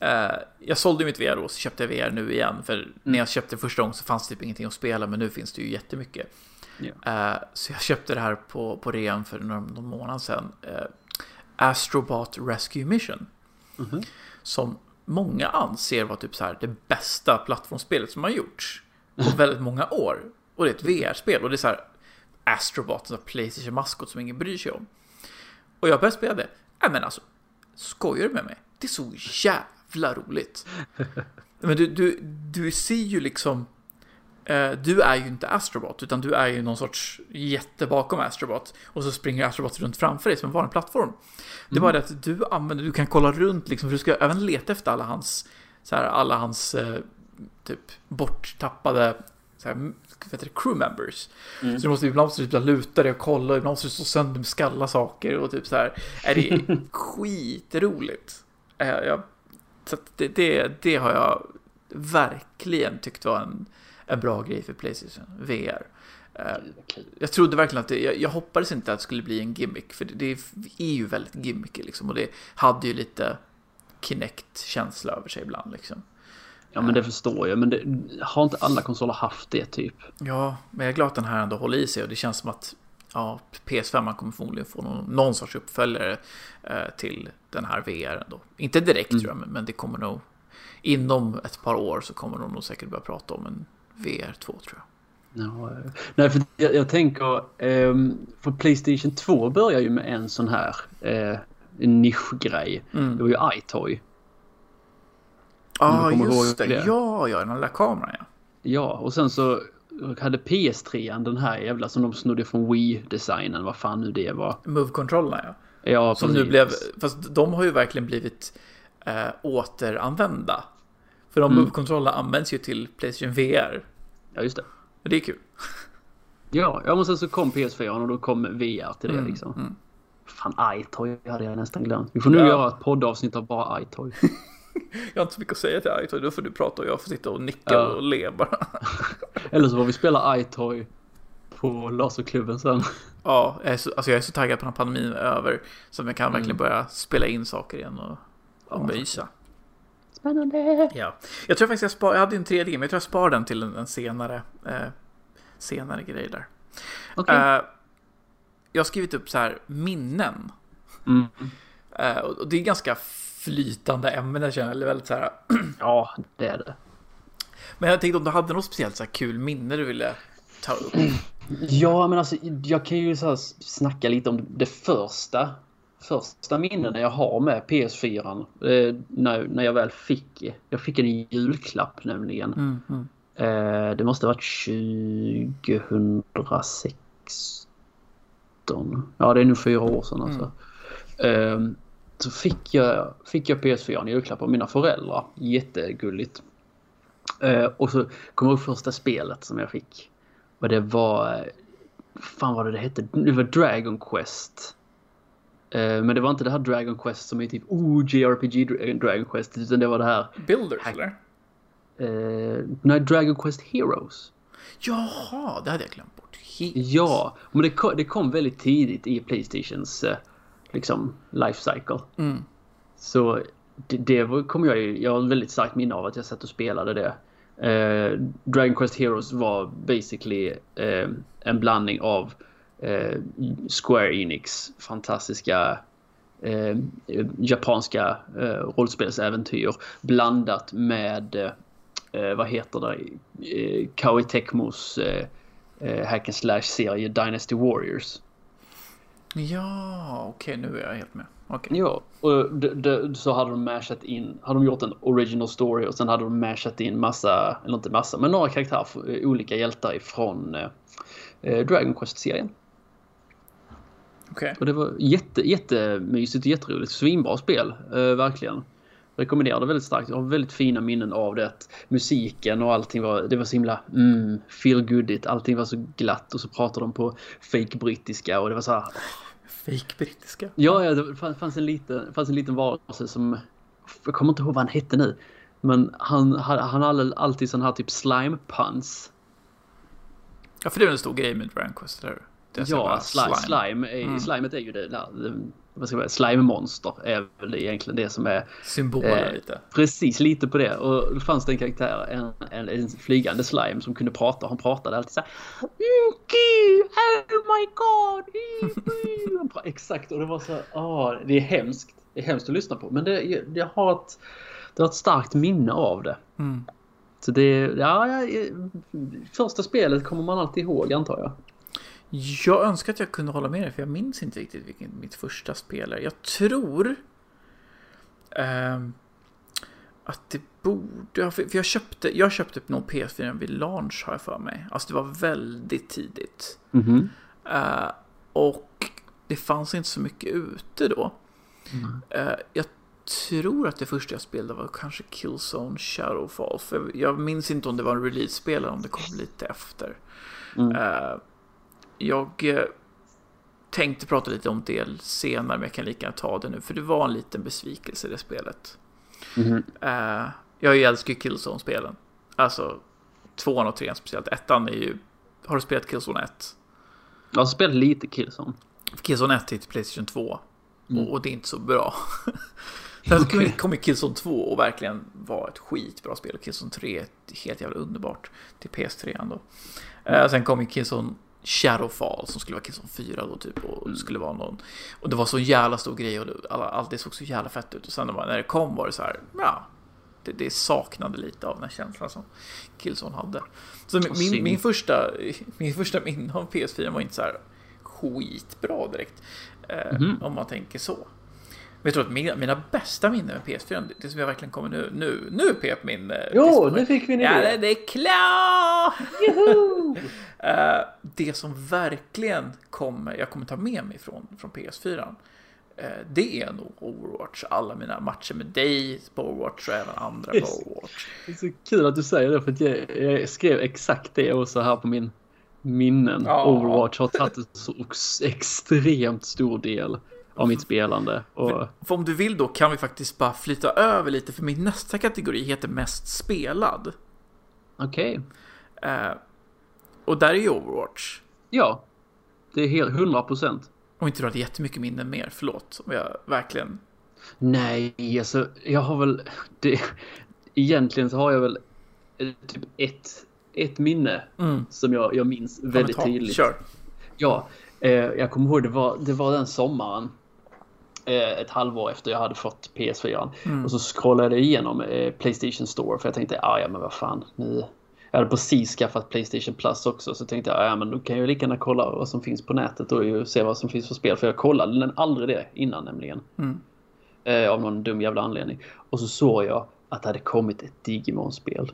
Eh, jag sålde mitt VR då, så köpte jag VR nu igen. För mm. när jag köpte första gången så fanns det typ ingenting att spela, men nu finns det ju jättemycket. Yeah. Så jag köpte det här på, på rean för någon, någon månad sedan. Eh, Astrobot Rescue Mission. Mm -hmm som många anser vara typ så här det bästa plattformsspelet som har gjorts på väldigt många år. Och det är ett VR-spel och det är så här Astrobot, en Playstation-maskot som ingen bryr sig om. Och jag började spela det. Nej men alltså, skojar du med mig? Det är så jävla roligt. Men du, du, du ser ju liksom Eh, du är ju inte Astrobot, utan du är ju någon sorts jätte bakom Astrobot. Och så springer Astrobot runt framför dig som en vanlig plattform. Det är bara mm. det att du använder, du kan kolla runt liksom, för du ska även leta efter alla hans, så här, alla hans eh, typ borttappade så här, vet du, crew members. Mm. Så du måste ibland måste du typ luta dig och kolla, ibland måste du stå sönder med skalla saker och typ så här. Är det *laughs* skitroligt. Eh, jag, så det, det, det har jag verkligen tyckt var en en bra grej för Playstation VR. Eh, jag trodde verkligen att det, jag, jag, hoppades inte att det skulle bli en gimmick, för det, det är ju väldigt gimmicky liksom, och det hade ju lite Kinect-känsla över sig ibland liksom. Ja men det förstår jag, men det, har inte alla konsoler haft det typ? Ja, men jag är glad att den här ändå håller i sig och det känns som att ja, PS5 kommer förmodligen få någon, någon sorts uppföljare eh, till den här VR då. Inte direkt mm. tror jag, men, det kommer nog inom ett par år så kommer de nog säkert börja prata om en VR2 tror jag. Ja, nej, för jag, jag tänker, eh, för Playstation 2 börjar ju med en sån här eh, nischgrej. Mm. Det var ju iToy. Ja, ah, just det. det. Ja, ja, den där kameran ja. Ja, och sen så hade PS3 den här jävla som de snodde från Wii-designen, vad fan nu det var. Move-kontrollerna ja. Ja, Som precis. nu blev, fast de har ju verkligen blivit eh, återanvända. För de Mm. Move-kontrollerna används ju till Playstation VR. Ja, just det. Det är kul. Ja, ja men sen så kom PS4 och då kom VR till det Mm, liksom. mm. Fan, iToy hade jag nästan glömt. Vi får nu Ja. göra ett poddavsnitt av bara iToy. *laughs* Jag har inte så mycket att säga till Aito, då får du prata och jag får sitta och nicka Ja. och le bara. *laughs* Eller så får vi spela iToy på Laserklubben sen. Ja, jag är, så, alltså jag är så taggad på när pandemin är över. Så att jag kan Mm. verkligen börja spela in saker igen och, och Ja, mysa. Spännande! Ja. Jag tror faktiskt jag spar, jag hade en 3D, men jag tror jag sparar den till en, en senare, eh, senare grej där. Okej. Eh, jag har skrivit upp så här minnen. Mm. Och och det är ganska flytande ämnen jag känner, eller väldigt så här. *clears throat* Ja, det är det. Men jag tänkte om du hade något speciellt så här kul minne du ville ta upp. Ja, men alltså jag kan ju så här snacka lite om det första. Första minnena jag har med PS4. Eh, när, när jag väl fick. Jag fick en julklapp nämligen. Mm, mm. Eh, det måste ha varit 2016. Ja, det är nu fyra år sedan alltså. Eh, så fick jag, fick jag PS4 i julklapp av mina föräldrar. Jättegulligt. Eh, och så kom jag ihåg första spelet som jag fick. Och det var... fan vad det hette? Det var Dragon Quest. Eh, men det var inte det här Dragon Quest som är typ oh, JRPG Dra- Dragon Quest. Utan det var det här... Builders eller? Eh, nej, Dragon Quest Heroes. Jaha, det hade jag glömt bort. Helt. Ja, men det kom, det kom väldigt tidigt i Playstations eh, liksom life cycle. Mm. Så det, det kommer jag ju, jag har väldigt starkt minne av att jag satt och spelade det. Eh, Dragon Quest Heroes var basically eh, en blandning av eh, Square Enix fantastiska eh, japanska eh, rollspelsäventyr blandat med eh, vad heter det? Eh, Koei Tecmos eh, hack and slash serie Dynasty Warriors. Ja, okej, nu är jag helt med. Okej. Ja, och d- d- så hade de mashat in, hade de gjort en original story och sen hade de mashat in massa, eller inte massa, men några karaktärer, olika hjältar ifrån eh, eh, Dragon Quest-serien. Okej. Och det var jätte, jättemysigt och jätteroligt. Svinbra spel, eh, verkligen. Rekommenderar det väldigt starkt. Jag har väldigt fina minnen av det. Musiken och allting var, det var så himla mm, feel goodigt. Allting var så glatt och så pratade de på fake brittiska och det var så här, Fake brittiska. Ja, ja det fanns- en liten, fanns en liten varelse som... Jag kommer inte ihåg vad han hette nu. Men han, han, han hade alltid sån här typ slime puns. Ja, för det är en stor grej med Dragon Quest, eller hur? Ja, slime. slime. är, Mm. Slimet är ju det där... Vad ska jag? Slime-monster är väl egentligen det som är Symboler Eh, lite. precis lite på det. Och då fanns det en karaktär, en, en, en flygande slime som kunde prata. Han pratade alltid så här. "Yuki, Oh my god! yuki." Han pra- Exakt och det var så här, åh, det är hemskt. Det är hemskt att lyssna på. Men det, det, har, ett, det har ett starkt minne av det. Mm. Så det, ja, ja, första spelet kommer man alltid ihåg antar jag. Jag önskar att jag kunde hålla med dig, för jag minns inte riktigt vilken mitt första spel är. Jag tror ehm, att det borde. För jag köpte, jag köpte nog PS4 vid launch har jag för mig. Alltså det var väldigt tidigt. Mhm. Eh, och det fanns inte så mycket ute då. Eh, jag tror att det första jag spelade var kanske Killzone Shadowfall. För jag minns inte om det var en release-spel eller om det kom lite efter. Mm. Jag eh, tänkte prata lite om det senare, men jag kan lika gärna ta det nu. För det var en liten besvikelse det spelet. Mhm. Eh, jag älskar ju Killzone-spelen. Alltså, tvåan och trean speciellt. Ettan är ju... Har du spelat Killzone 1? Jag har spelat lite Killzone. Killzone 1 till Playstation 2. Mm. Och, och det är inte så bra. *laughs* Sen Okej. kom- ju Killzone 2 och verkligen var ett skitbra spel. Killzone 3 är helt jävla underbart till PS3 då. Eh, sen kom ju Killzone Shadowfall som skulle vara Killzone 4 då typ. Och det skulle vara någon... Och det var så jävla stor grej och det, alla, allt det såg så jävla fett ut. Och sen när det kom var det så här, ja. Det, det saknade lite av den här känslan som Killzone hade. Så min, min första, *laughs* min första minne av PS4 var inte så här skitbra direkt. Eh, Mhm. Om man tänker så. Vet du att mina, mina bästa minnen med PS4, det som jag verkligen kommer nu, nu, nu pep min... eh, Jo, nu fick vi en idé. Ja, det, är klart! *laughs* Eh, det som verkligen kommer, jag kommer ta med mig från, från PS4, eh, det är nog Overwatch. Alla mina matcher med dig på Overwatch och även andra på. Overwatch. Det är så kul att du säger det för jag, jag skrev exakt det också här på min minnen. Ja. Overwatch har tagit en så extremt stor del av mitt spelande. Och, För om du vill då kan vi faktiskt bara flytta över lite, för min nästa kategori heter mest spelad. Okej. Eh, och där är ju Overwatch. Ja. Det är helt 100 procent. Om inte du hade jättemycket minnen mer, förlåt. Om jag verkligen... Nej, alltså jag har väl... Det, egentligen så har jag väl eh, typ ett, ett minne Mm. som jag, jag minns väldigt Kommentar. tydligt. Kör. Ja, eh, jag kommer ihåg det var, det var den sommaren. Eh, ett halvår efter jag hade fått PS4. Mm. Och så scrollade jag igenom eh, Playstation Store för jag tänkte, ah, ja men vad fan. Nu... Jag hade precis skaffat Playstation Plus också så tänkte jag, ah, ja men då kan jag lika gärna kolla vad som finns på nätet och se vad som finns för spel. För jag kollade den aldrig det innan nämligen. Mm. Eh, av någon dum jävla anledning. Och så såg jag att det hade kommit ett Digimon-spel.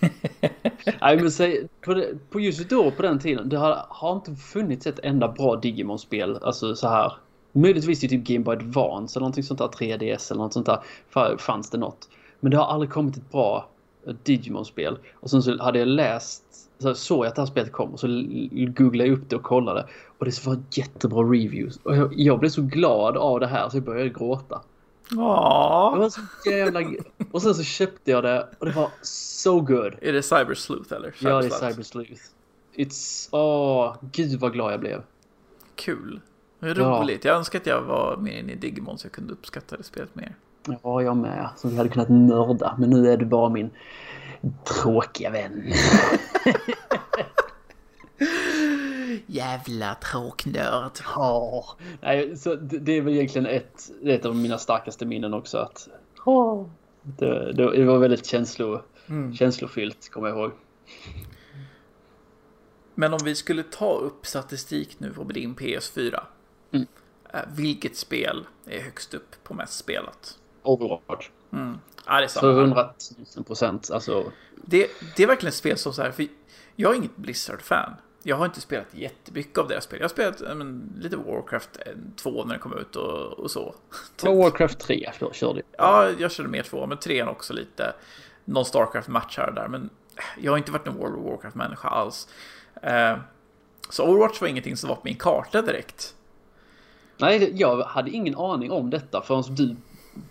*laughs* Nej men säg, på, det, på just då på den tiden, det har, har inte funnits ett enda bra Digimon-spel. Alltså så här. Möjligtvis i typ Game Boy Advance eller någonting sånt där 3DS eller något sånt där. fa- Fanns det något. Men det har aldrig kommit ett bra eh, Digimon-spel. Och sen så hade jag läst, så såg jag att det här spelet kom och så googlade jag upp det och kollade. Och det var jättebra reviews. Och jag, jag blev så glad av det här så jag började gråta. Det Ja. var så jävla... Och sen så köpte jag det och det var so good. Är det Cyber Sleuth eller? Ja, det är Cyber Cyber Sleuth. It's... Åh, gud vad glad jag blev. Kul. Är Ja. roligt. Jag önskar att jag var mer inne i Digimon så jag kunde uppskatta det spelet mer. Ja, jag med. Så vi hade kunnat nörda. Men nu är du bara min tråkiga vän. *laughs* Jävla tråknörd. Ja. Nej, så det, är väl egentligen ett, ett av mina starkaste minnen också. Att, det, det var väldigt känslo, Mm. känslofyllt, kommer jag ihåg. Men om vi skulle ta upp statistik nu på din PS4. Mm. eh, Vilket spel är högst upp på mest spelat? Overwatch. Mm. Ja, det är samma. För 100 000 procent. Alltså, Det, det är verkligen ett spel som så här, för jag är inget Blizzard-fan. Jag har inte spelat jättemycket av deras spel. Jag har spelat ja, men, lite Warcraft 2 när det kom ut och, och så. *laughs* ja, Warcraft 3 då körde jag. Ja, jag körde mer 2, men 3 också lite. Någon Starcraft-match här och där, men jag har inte varit en World of Warcraft-människa alls. Eh, så Overwatch var ingenting som var på min karta direkt. Nej, det- jag hade ingen aning om detta förrän du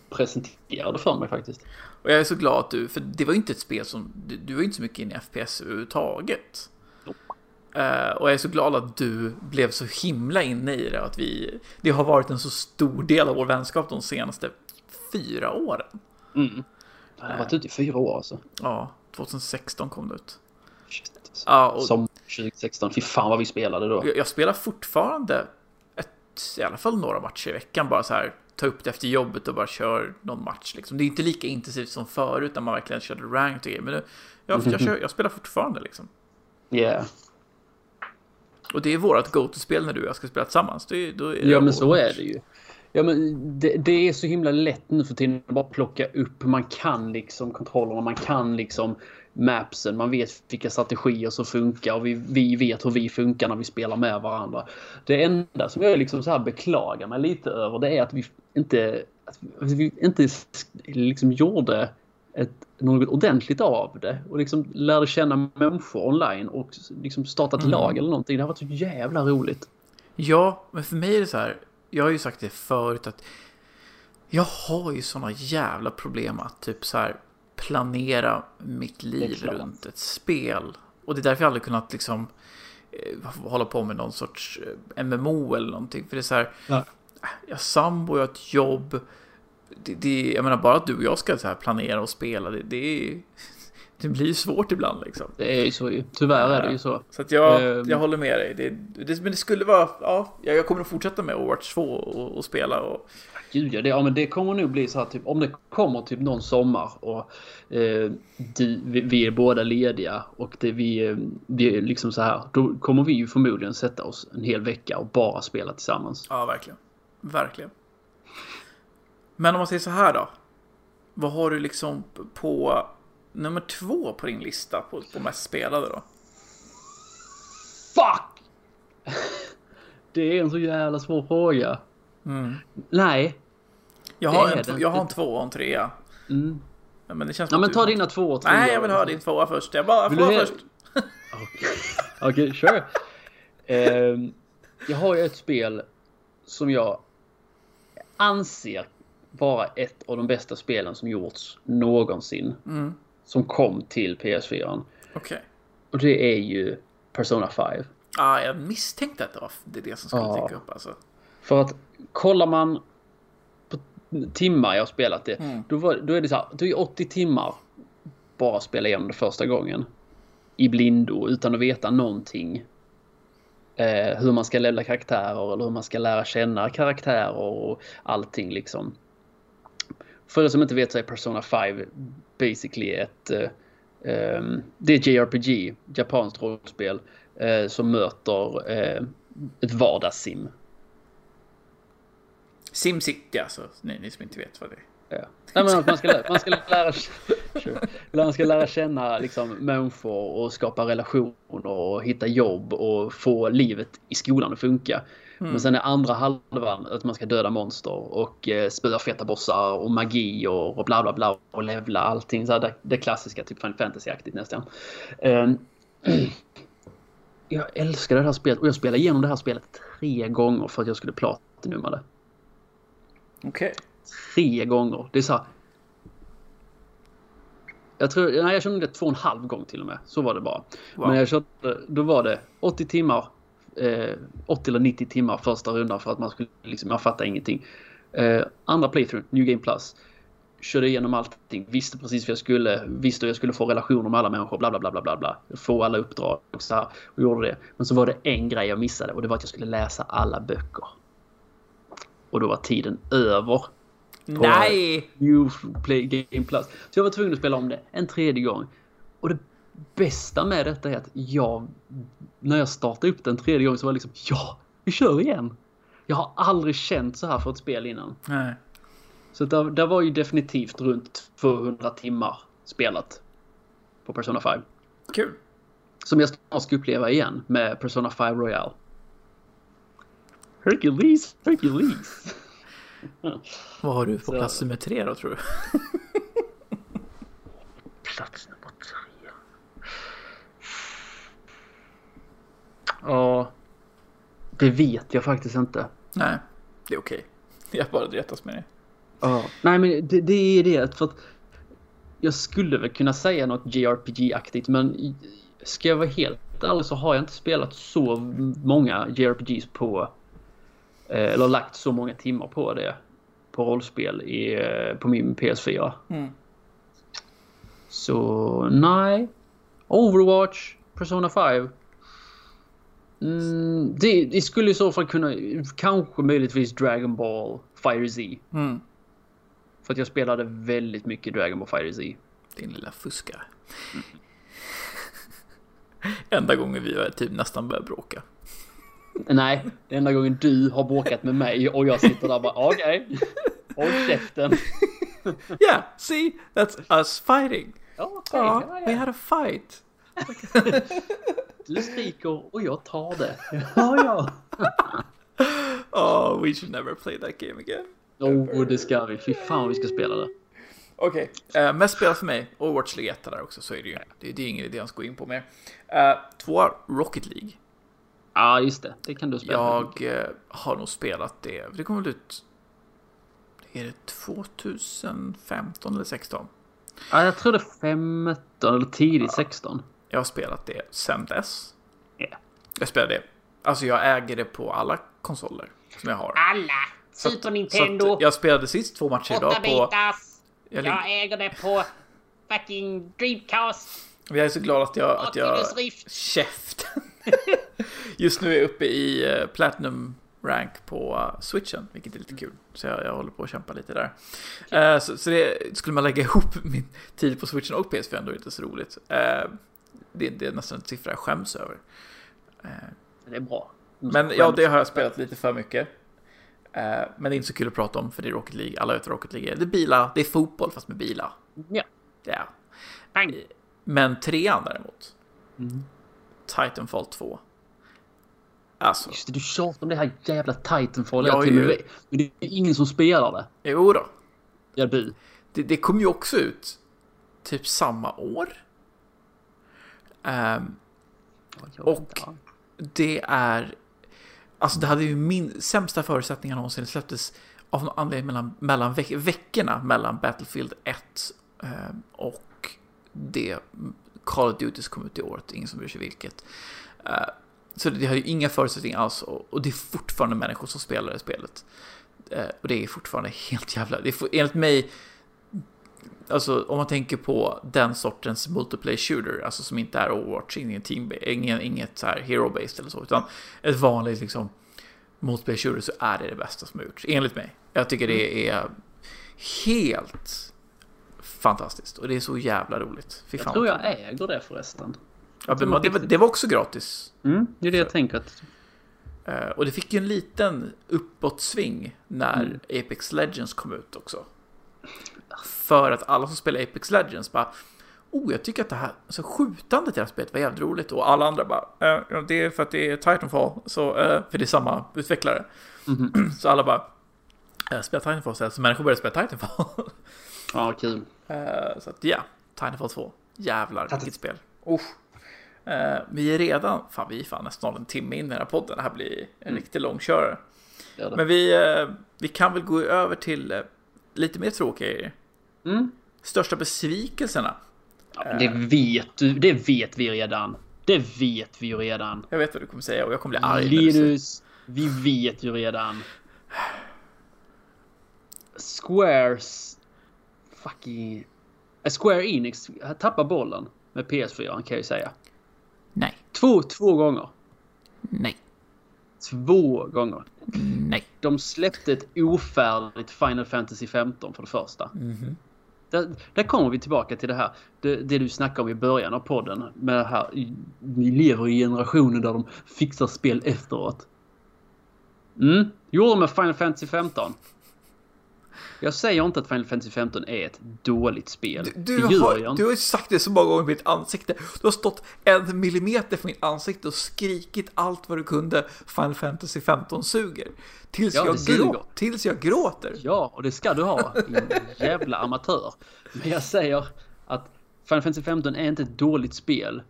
presenterade för mig faktiskt. Och jag är så glad att du, för det var ju inte ett spel som, du, du var ju inte så mycket inne i FPS överhuvudtaget. Eh, och jag är så glad att du blev så himla inne i det, att vi, det har varit en så stor del av vår vänskap de senaste fyra åren. Mm. Jag har varit ute i fyra år alltså. Ja, 2016 kom det ut. Shit. alltså. Och Som 2016. Fy fan vad vi spelade då. jag, jag spelar fortfarande i alla fall några matcher i veckan, bara så här, ta upp det efter jobbet och bara kör någon match liksom. Det är inte lika intensivt som förut när man verkligen körde ranked och grejer, men nu, jag, jag, kör, jag spelar fortfarande liksom. Yeah. Och det är vårt go-to-spel när du och jag ska spela tillsammans. Det, då är det Ja men så Overwatch. är det ju. Ja men det, det är så himla lätt nu för tiden att bara plocka upp. Man kan liksom kontrollerna, man kan liksom mapsen, man vet vilka strategier som funkar och vi, vi vet hur vi funkar när vi spelar med varandra. Det enda som jag liksom så här beklagar mig lite över det är att vi inte, att vi inte liksom gjorde ett, något ordentligt av det och liksom lärde känna människor online och liksom starta ett Mm. lag eller någonting. Det har varit så jävla roligt. Ja, men för mig är det så här. Jag har ju sagt det förut att jag har ju såna jävla problem att typ så här planera mitt liv runt ett spel. Och det är därför jag aldrig kunnat liksom eh, hålla på med någon sorts eh, MMO eller någonting. För det är så här. Ja. Jag har sambo, jag har ett jobb. Det, det, jag menar bara att du och jag ska så här planera och spela. Det, det, *laughs* det blir ju svårt ibland liksom. Det är ju så. Tyvärr är det ju så. Så att jag, Ehm. jag håller med dig. Det, det, men det skulle vara, ja, jag jag kommer att fortsätta med Overwatch 2 och, och spela. Och, Gud ja, det, ja men det kommer nog bli så här typ om det kommer typ någon sommar och eh, du, vi, vi är båda lediga och det, vi, eh, vi är liksom så här. Då kommer vi ju förmodligen sätta oss en hel vecka och bara spela tillsammans. ja, verkligen. Verkligen. Men om man säger så här då. Vad har du liksom på nummer två på din lista på, på mest spelade då? Fuck! *laughs* Det är en så jävla svår fråga. Mm. Nej. Jag har, en, det jag har en tvåa och en trea. Mm. Men det känns Ja men ta dina två och tre. Nej, jag vill höra din tvåa först. Jag bara he- först. *laughs* Okej, okay, sure. Ehm, jag har ju ett spel som jag anser vara ett av de bästa spelen som gjorts någonsin. Mm. Som kom till PS4. Okej. Och det är ju Persona 5. Ah, jag misstänkte att det var det, som skulle Ja. dyka upp alltså. För att kollar man på timmar jag har spelat det. Mm. Då, var, då är det så här. Det är 80 timmar bara spela igenom det första gången. I blindo utan att veta någonting. Eh, hur man ska levla karaktärer eller hur man ska lära känna karaktärer och allting liksom. För er som inte vet så är Persona 5 basically ett... Eh, ehm, det är ett JRPG, japanskt rollspel, eh, som möter eh, ett vardagssim. SimCity alltså. Ni, ni som inte vet vad det är. Ja. Nej, men man, ska, lä- man, ska lära, sure. man ska lära känna liksom, människor och skapa relationer och hitta jobb och få livet i skolan att funka. Men sen är andra halvan att man ska döda monster och eh, spöa feta bossar och magi och, och bla bla bla och levla allting. Så här, det, det klassiska, typ Fantasy-aktigt nästan. Ehm, *clears throat* jag älskar det här spelet och jag spelade igenom det här spelet tre gånger för att jag skulle platinumma det Okej. tre gånger. Det är så här. Jag tror, nej jag körde det två och en halv gång till och med. Så var det bara. Wow. Men jag körde, då var det 80 timmar. Eh, 80 eller 90 timmar första rundan för att man skulle liksom, jag fattar ingenting. Eh, andra playthrough, New Game Plus. Körde igenom allting, visste precis vad jag skulle, visste hur jag skulle få relationer med alla människor, bla bla bla bla bla bla. Få alla uppdrag och så här, och gjorde det. Men så var det en grej jag missade och det var att jag skulle läsa alla böcker. Och då var tiden över Nej! New Play Game Plus. Så jag var tvungen att spela om det en tredje gång. Och det bästa med detta är att jag, när jag startade upp den tredje gången så var det liksom ja, vi kör igen. Jag har aldrig känt så här för ett spel innan. Nej. Så där, där var ju definitivt runt 200 timmar spelat på Persona 5. Kul. Som jag snart ska uppleva igen med Persona 5 Royal. Hercules, Hercules. Vad har du på Så- plats nummer tre då tror du? Plats nummer tre. Ja. Det vet jag faktiskt inte. Nej, det är okej. *laughs* Jag bara retas med det. Ja. Nej men det, det är det för att jag skulle väl kunna säga något JRPG-aktigt men ska jag vara helt ärlig så har jag inte spelat så många JRPGs på eller lagt så många timmar på det på rollspel i, eh, på min PS4. Mm. Så nej. Overwatch, Persona 5. Mm, det, det skulle i så fall kunna, kanske möjligtvis Dragon Ball Fire Z. Mm. För att jag spelade väldigt mycket Dragon Ball Fire Z. Din lilla fuskare. *laughs* Enda gången vi typ nästan börjat bråka. Nej, den enda gången du har bråkat med mig och jag sitter där och bara okej. Håll käften. *laughs* Yeah, see? That's us fighting. Ja, ja, we had a fight. *laughs* Du skriker och jag tar det. Ja, ja. *laughs* Oh, we should never play that game again. Oh, det ska vi. Fy fan vi ska spela det. Okej, eh, mest spelat för mig. Overwatch ligger etta där också, så är det ju. Det, det är ingen idé att gå in på mer. Uh, två, Rocket League. Ja, just det. Det kan du spela. Jag eh, har nog spelat det. Det kom väl ut... Är det 2015 eller 16? Ja, jag tror det är 15 eller tidigt 16. Jag har spelat det sen dess. Ja. Jag spelade det. Alltså jag äger det på alla konsoler som jag har. Alla! Så- Super Så Nintendo! att jag spelade sist två matcher idag 8 på... bitars! Jag, Jag äger det på fucking Dreamcast! jag är så glad att jag... Att jag Oculus Rift! käft! *laughs* Just nu är jag uppe i eh, Platinum Rank på Switchen, vilket är lite kul. Så jag, jag håller på att kämpa lite där. Eh, så, så det, skulle man lägga *laughs* ihop min tid på Switchen och PS4 då är det inte så roligt. Eh, det, det är nästan en siffra jag skäms över. Eh, Det är bra. men ja, det har jag spelat lite för mycket. Men det är inte så kul att prata om för det är Rocket League. Alla vet vad Rocket League är. Det är bilar, det är fotboll fast med bilar. Ja. Ja. Men trean däremot. Mm. Titanfall 2. Alltså, Just det, du tjatar om det här jävla Titanfall. Har till ju-. Men det är ingen som spelar det. jo då. Ja, du. Det, det kom ju också ut typ samma år. Ehm, Och- det är... Alltså det hade ju min sämsta förutsättningar någonsin. Det släpptes av någon anledning mellan, mellan veck, veckorna mellan Battlefield 1 ehm, och det Call of Duty som kom ut i året. Ingen som bryr sig vilket. Eh, så det har ju inga förutsättningar alls och, det är fortfarande människor som spelar det spelet. Eh, och det är fortfarande helt jävla... Det är, enligt mig Alltså om man tänker på den sortens multiplayer shooter, alltså som inte är Overwatch, ingen team, ingen, inget så här hero-based eller så, utan ett vanligt liksom multiplayer shooter så är det det bästa som har gjorts, enligt mig. Jag tycker det är helt fantastiskt och det är så jävla roligt. Fy Jag tror jag äger det förresten. Ja, men det, var, det var också gratis. Mm, det är det jag tänker att... Eh, Och det fick ju en liten uppåtsving när Mm. Apex Legends kom ut också. För att alla som spelar Apex Legends bara Oh, jag tycker att det här alltså, skjutandet i det här spelet var jävligt roligt. Och alla andra bara eh, ja, Det är för att det är Titanfall. Så, eh, för det är samma utvecklare. Mhm. *clears throat* Så alla bara eh, Spela Titanfall istället. Så människor började spela Titanfall. Ja, kul. *laughs* Eh, så att ja, Titanfall 2. Jävlar vilket spel. Usch. Eh, vi är redan, fan vi är fan nästan en timme in i den här podden. Det här blir en riktigt långkörare. Det är det. Men vi, eh, vi kan väl gå över till eh, lite mer tråkiga grejer. Mm. Största besvikelserna. Ja, det vet du. Det vet vi redan. Det vet vi ju redan. Jag vet vad du kommer säga och jag kommer bli arg. Linus, vi vet ju redan. Squares... Fucking... Eh, Square Enix tappar bollen med PS4 kan jag ju säga. Två, två gånger. nej, Två gånger. nej. De släppte ett ofärdigt Final Fantasy 15 för det första. Mhm. Där, där kommer vi tillbaka till det här. Det, det du snackade om i början av podden. Med det här. Vi lever i generationer där de fixar spel efteråt. Mm, gjorde de med Final Fantasy 15. Jag säger inte att Final Fantasy 15 är ett dåligt spel. Du, det du, gör har, jag du har ju sagt det så många gånger i mitt ansikte. Du har stått en millimeter från mitt ansikte och skrikit allt vad du kunde Final Fantasy 15 suger. Tills, Ja, jag, grå, tills jag gråter. Ja, och det ska du ha. Din jävla amatör. Men jag säger att Final Fantasy 15 är inte ett dåligt spel.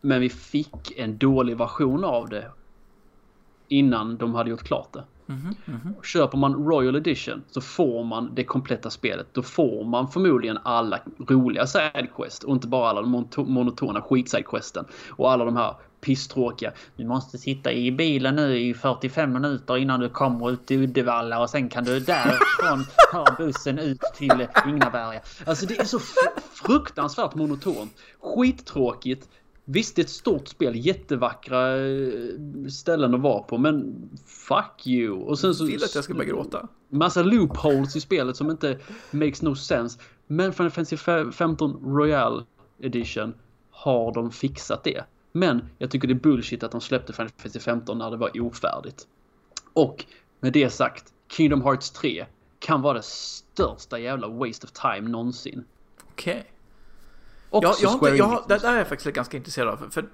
Men vi fick en dålig version av det. Innan de hade gjort klart det. Köper man Royal Edition så får man det kompletta spelet. Då får man förmodligen alla roliga sidequest och inte bara alla de monoto- monotona skitsidequesten. Och alla de här pisstråkiga. Du måste sitta i bilen nu i 45 minuter innan du kommer ut till Uddevalla och sen kan du därifrån *laughs* ta bussen ut till Ingnaberga. Alltså det är så fr- fruktansvärt monotont. Skittråkigt. Visst, det är ett stort spel, jättevackra eh, ställen att vara på, men fuck you. Och sen så... Vill att jag ska börja gråta. Massa loopholes i spelet som inte makes no sense. Men Final Fantasy 15 Royal Edition har de fixat det. Men jag tycker det är bullshit att de släppte Final Fantasy 15 när det var ofärdigt. Och med det sagt, Kingdom Hearts 3 kan vara det största jävla waste of time någonsin. Okej. Också Jag, jag, har inte, jag, har- det där är jag faktiskt ganska intresserad av. För, för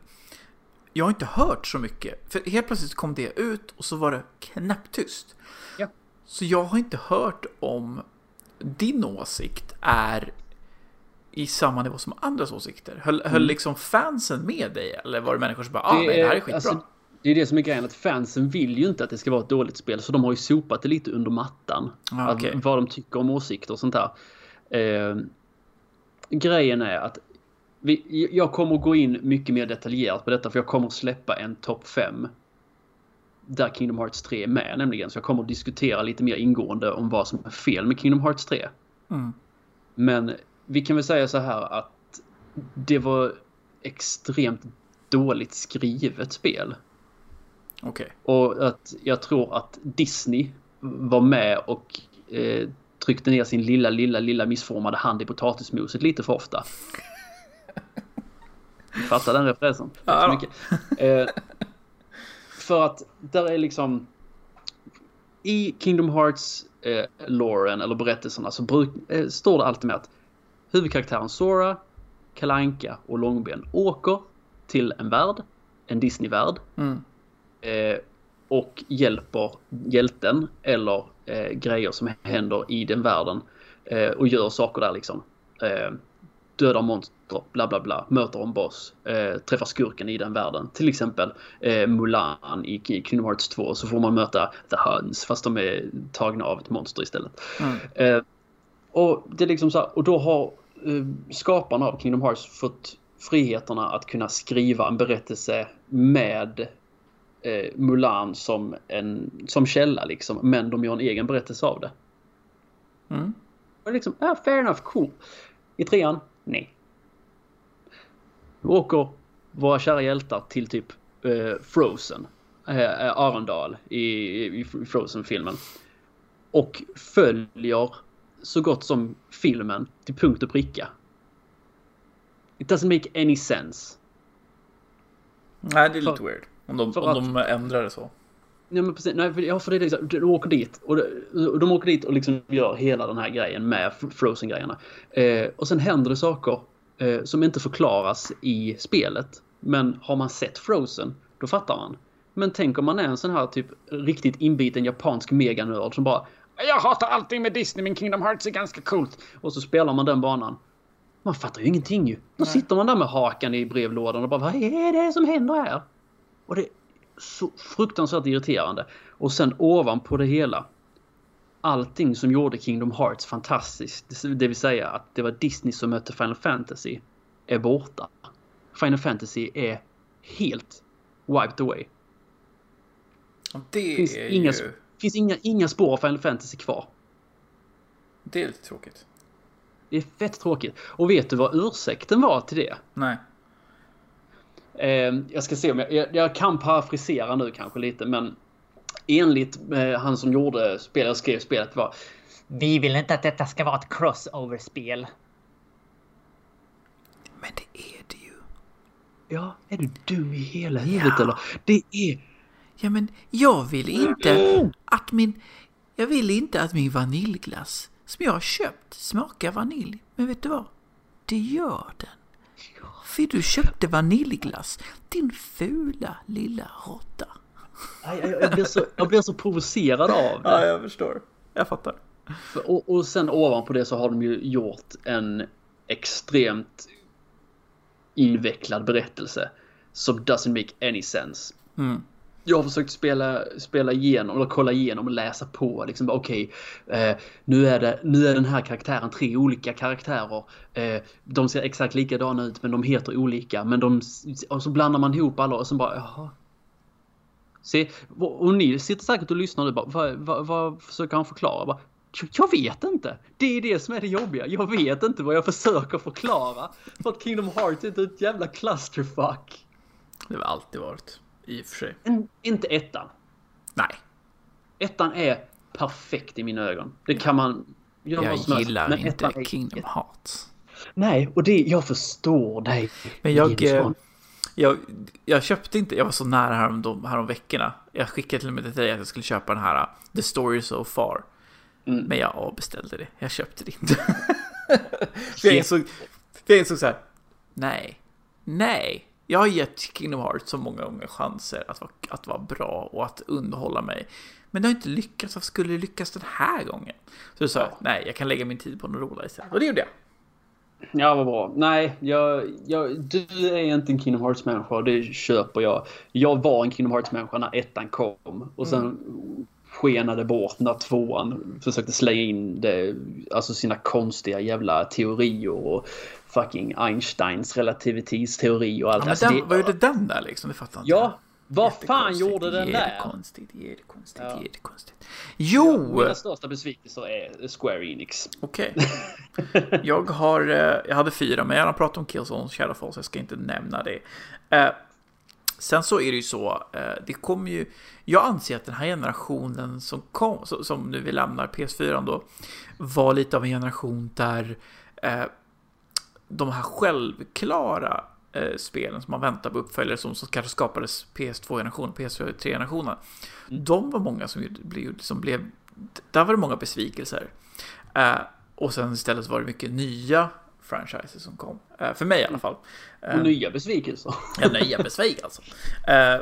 jag har inte hört så mycket. För helt plötsligt kom det ut och så var det knäpptyst. Ja. Så jag har inte hört om din åsikt är i samma nivå som andras åsikter. Höll, höll liksom fansen med dig? Eller var det människor som bara, ah, nej, det här är skitbra? alltså, det är det som är grejen, att fansen vill ju inte att det ska vara ett dåligt spel. Så de har ju sopat det lite under mattan. Ah, Att- okej. Vad de tycker om åsikter och sånt där. Eh, grejen är att vi, jag kommer gå in mycket mer detaljerat på detta för jag kommer att släppa en topp 5. Där Kingdom Hearts 3 är med nämligen. Så jag kommer att diskutera lite mer ingående om vad som är fel med Kingdom Hearts 3. Mm. Men vi kan väl säga så här att det var extremt dåligt skrivet spel. Okej. Och att jag tror att Disney var med och eh, tryckte ner sin lilla, lilla, lilla missformade hand i potatismoset lite för ofta. Fattar den referensen? Tack så mycket. Eh, för att där är liksom... i Kingdom Hearts eh, loren eller berättelserna så bruk, eh, står det alltid med att huvudkaraktären Sora, Kalanka och Långben åker till en värld, en Disney-värld. Mm. Eh, och hjälper hjälten eller eh, grejer som händer i den världen. Eh, och gör saker där liksom. Dödar monster, bla bla bla, möter en boss, eh, träffar skurken i den världen. Till exempel eh, Mulan i Kingdom Hearts 2 så får man möta The Huns fast de är tagna av ett monster istället. Mm. Eh, och det är liksom så här, och då har eh, skaparna av Kingdom Hearts fått friheterna att kunna skriva en berättelse med eh, Mulan som, en, som källa liksom. Men de gör en egen berättelse av det. Mm. Och liksom, ja, fair enough, cool. I trean, nej. Nu åker våra kära hjältar till typ eh, Frozen. Eh, Arendal i, i, Frozen-filmen. Och följer så gott som filmen till punkt och pricka. It doesn't make any sense. Nej, det är lite För- weird. Om de, om att- de ändrar det så. Ja men precis, nej för, ja, för det är liksom, de åker dit och de, de åker dit och liksom gör hela den här grejen med Frozen-grejerna. Eh, och sen händer det saker eh, som inte förklaras i spelet. Men har man sett Frozen, då fattar man. Men tänk om man är en sån här typ riktigt inbiten japansk meganörd som bara Jag hatar allting med Disney men Kingdom Hearts är ganska coolt. och så spelar man den banan. Man fattar ju ingenting ju. Då sitter man där med hakan i brevlådan och bara vad är det som händer här? Och det så fruktansvärt irriterande. Och sen ovanpå det hela. Allting som gjorde Kingdom Hearts fantastiskt. Det vill säga att det var Disney som mötte Final Fantasy. Är borta. Final Fantasy är helt wiped away. Det Finns är inga, ju... finns inga, inga spår av Final Fantasy kvar. Det är lite tråkigt. Det är fett tråkigt. Och vet du vad ursäkten var till det? Nej. Eh, jag ska se om jag, jag, jag kan parafrasera nu kanske lite men enligt eh, han som gjorde spelet, skrev spelet var Vi vill inte att detta ska vara ett crossover-spel. Men det är det ju. Ja, är du dum i hela huvudet eller? Det är... Ja, men jag vill inte att min... Jag vill inte att min vaniljglass som jag har köpt smakar vanilj. Men vet du vad? Det gör den. För du köpte vaniljglass, din fula lilla råtta. Jag, jag, jag, blir så, jag blir så provocerad av det. jag förstår. Jag fattar. Och, och sen ovanpå det så har de ju gjort en extremt invecklad berättelse som doesn't make any sense. Mm. Jag har försökt spela, spela igenom, eller kolla igenom och läsa på. Liksom, Okej, Okej, eh, nu, är det, nu är den här karaktären tre olika karaktärer. Eh, de ser exakt likadana ut men de heter olika. Men de, och så blandar man ihop alla och så bara jaha. Se, och ni sitter säkert och lyssnar nu bara, vad, vad, vad försöker han förklara? Bara, jag vet inte. Det är det som är det jobbiga. Jag vet inte vad jag försöker förklara. För att Kingdom Hearts är inte ett jävla clusterfuck. Det har alltid varit. I och för sig. En, inte ettan. Nej. Ettan är perfekt i mina ögon. Det kan man göra Jag som helst. gillar Men inte Kingdom Hearts. Nej, och det, jag förstår dig. Men jag, eh, jag, jag köpte inte, jag var så nära härom, härom veckorna. Jag skickade till och med till dig att jag skulle köpa den här uh, The Story So Far. Mm. Men jag avbeställde det, jag köpte det inte. *laughs* för jag insåg, för jag insåg så här, nej, nej. Jag har gett Kingdom Hearts så många gånger chanser att vara, att vara bra och att underhålla mig. Men det har inte lyckats, varför skulle det lyckas den här gången? Så då sa jag, nej, jag kan lägga min tid på något roligare istället. Och det gjorde jag. Ja, vad bra. Nej, jag, jag, du är inte en Kingdom Hearts-människa och det köper jag. Jag var en Kingdom Hearts-människa när ettan kom. Och sen skenade bort när tvåan försökte slänga in det, alltså sina konstiga jävla teorier och fucking Einsteins relativitetsteori och allt. Ja, men alltså, det, vad gjorde den där liksom? Det fattar inte Ja, vad fan gjorde den där? Jättekonstigt, jättekonstigt, Ja. jättekonstigt. Jo! Mina största besvikelser är Square Enix. Okej. *laughs* Jag har, eh, jag hade fyra, men jag har pratat om Killzone så jag ska inte nämna det. Eh, sen så är det ju så, eh, det kommer ju, jag anser att den här generationen som kom, som nu vi lämnar PS4 då, var lite av en generation där eh, de här självklara eh, spelen som man väntar på uppföljare som, som kanske skapades PS2-generationen, PS3-generationen. Mm. De var många som, blev, som blev, där var det många besvikelser. Eh, och sen istället var det mycket nya franchises som kom. Eh, för mig i alla fall. Och eh, nya besvikelser. ja, nya besvikelser. Eh,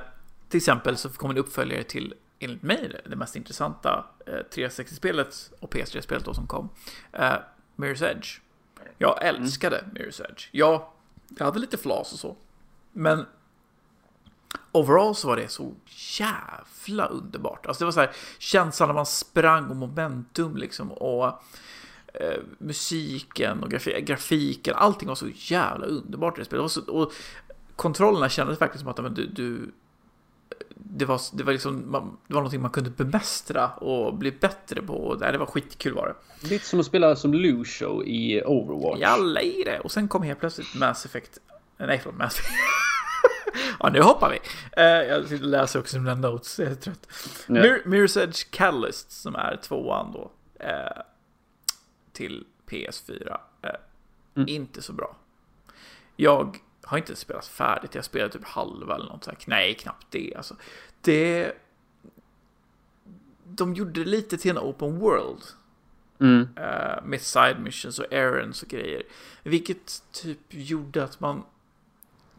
till exempel så kom en uppföljare till enligt mig det mest intressanta eh, 360-spelet och PS3-spelet då som kom. Eh, Mirror's Edge. Jag älskade mm. Mirror's Edge. Ja, jag hade lite flas och så. Men overall så var det så jävla underbart. Alltså det var så här känslan när man sprang och momentum liksom och eh, musiken och graf grafiken. Allting var så jävla underbart i det spelet. Och, och kontrollerna kändes verkligen som att men, du, du det var, det var liksom, det var någonting man kunde bemästra och bli bättre på. Det var skitkul var det. Lite som att spela som Lucio i Overwatch. Jag i det. Och sen kom helt plötsligt Mass Effect. Nej, förlåt, Mass Effect. *laughs* ja, nu hoppar vi. Uh, jag läser också mina notes, jag är trött. Yeah. Mir Mirror's Edge Catalyst, som är tvåan då. Uh, till PS4. Uh, eh, mm. Inte så bra. Jag har inte spelat färdigt, jag spelade typ halva eller något sånt. Nej, knappt det. Alltså, det... De gjorde det lite till en open world. Mm. Uh, med side missions och errands och grejer. Vilket typ gjorde att man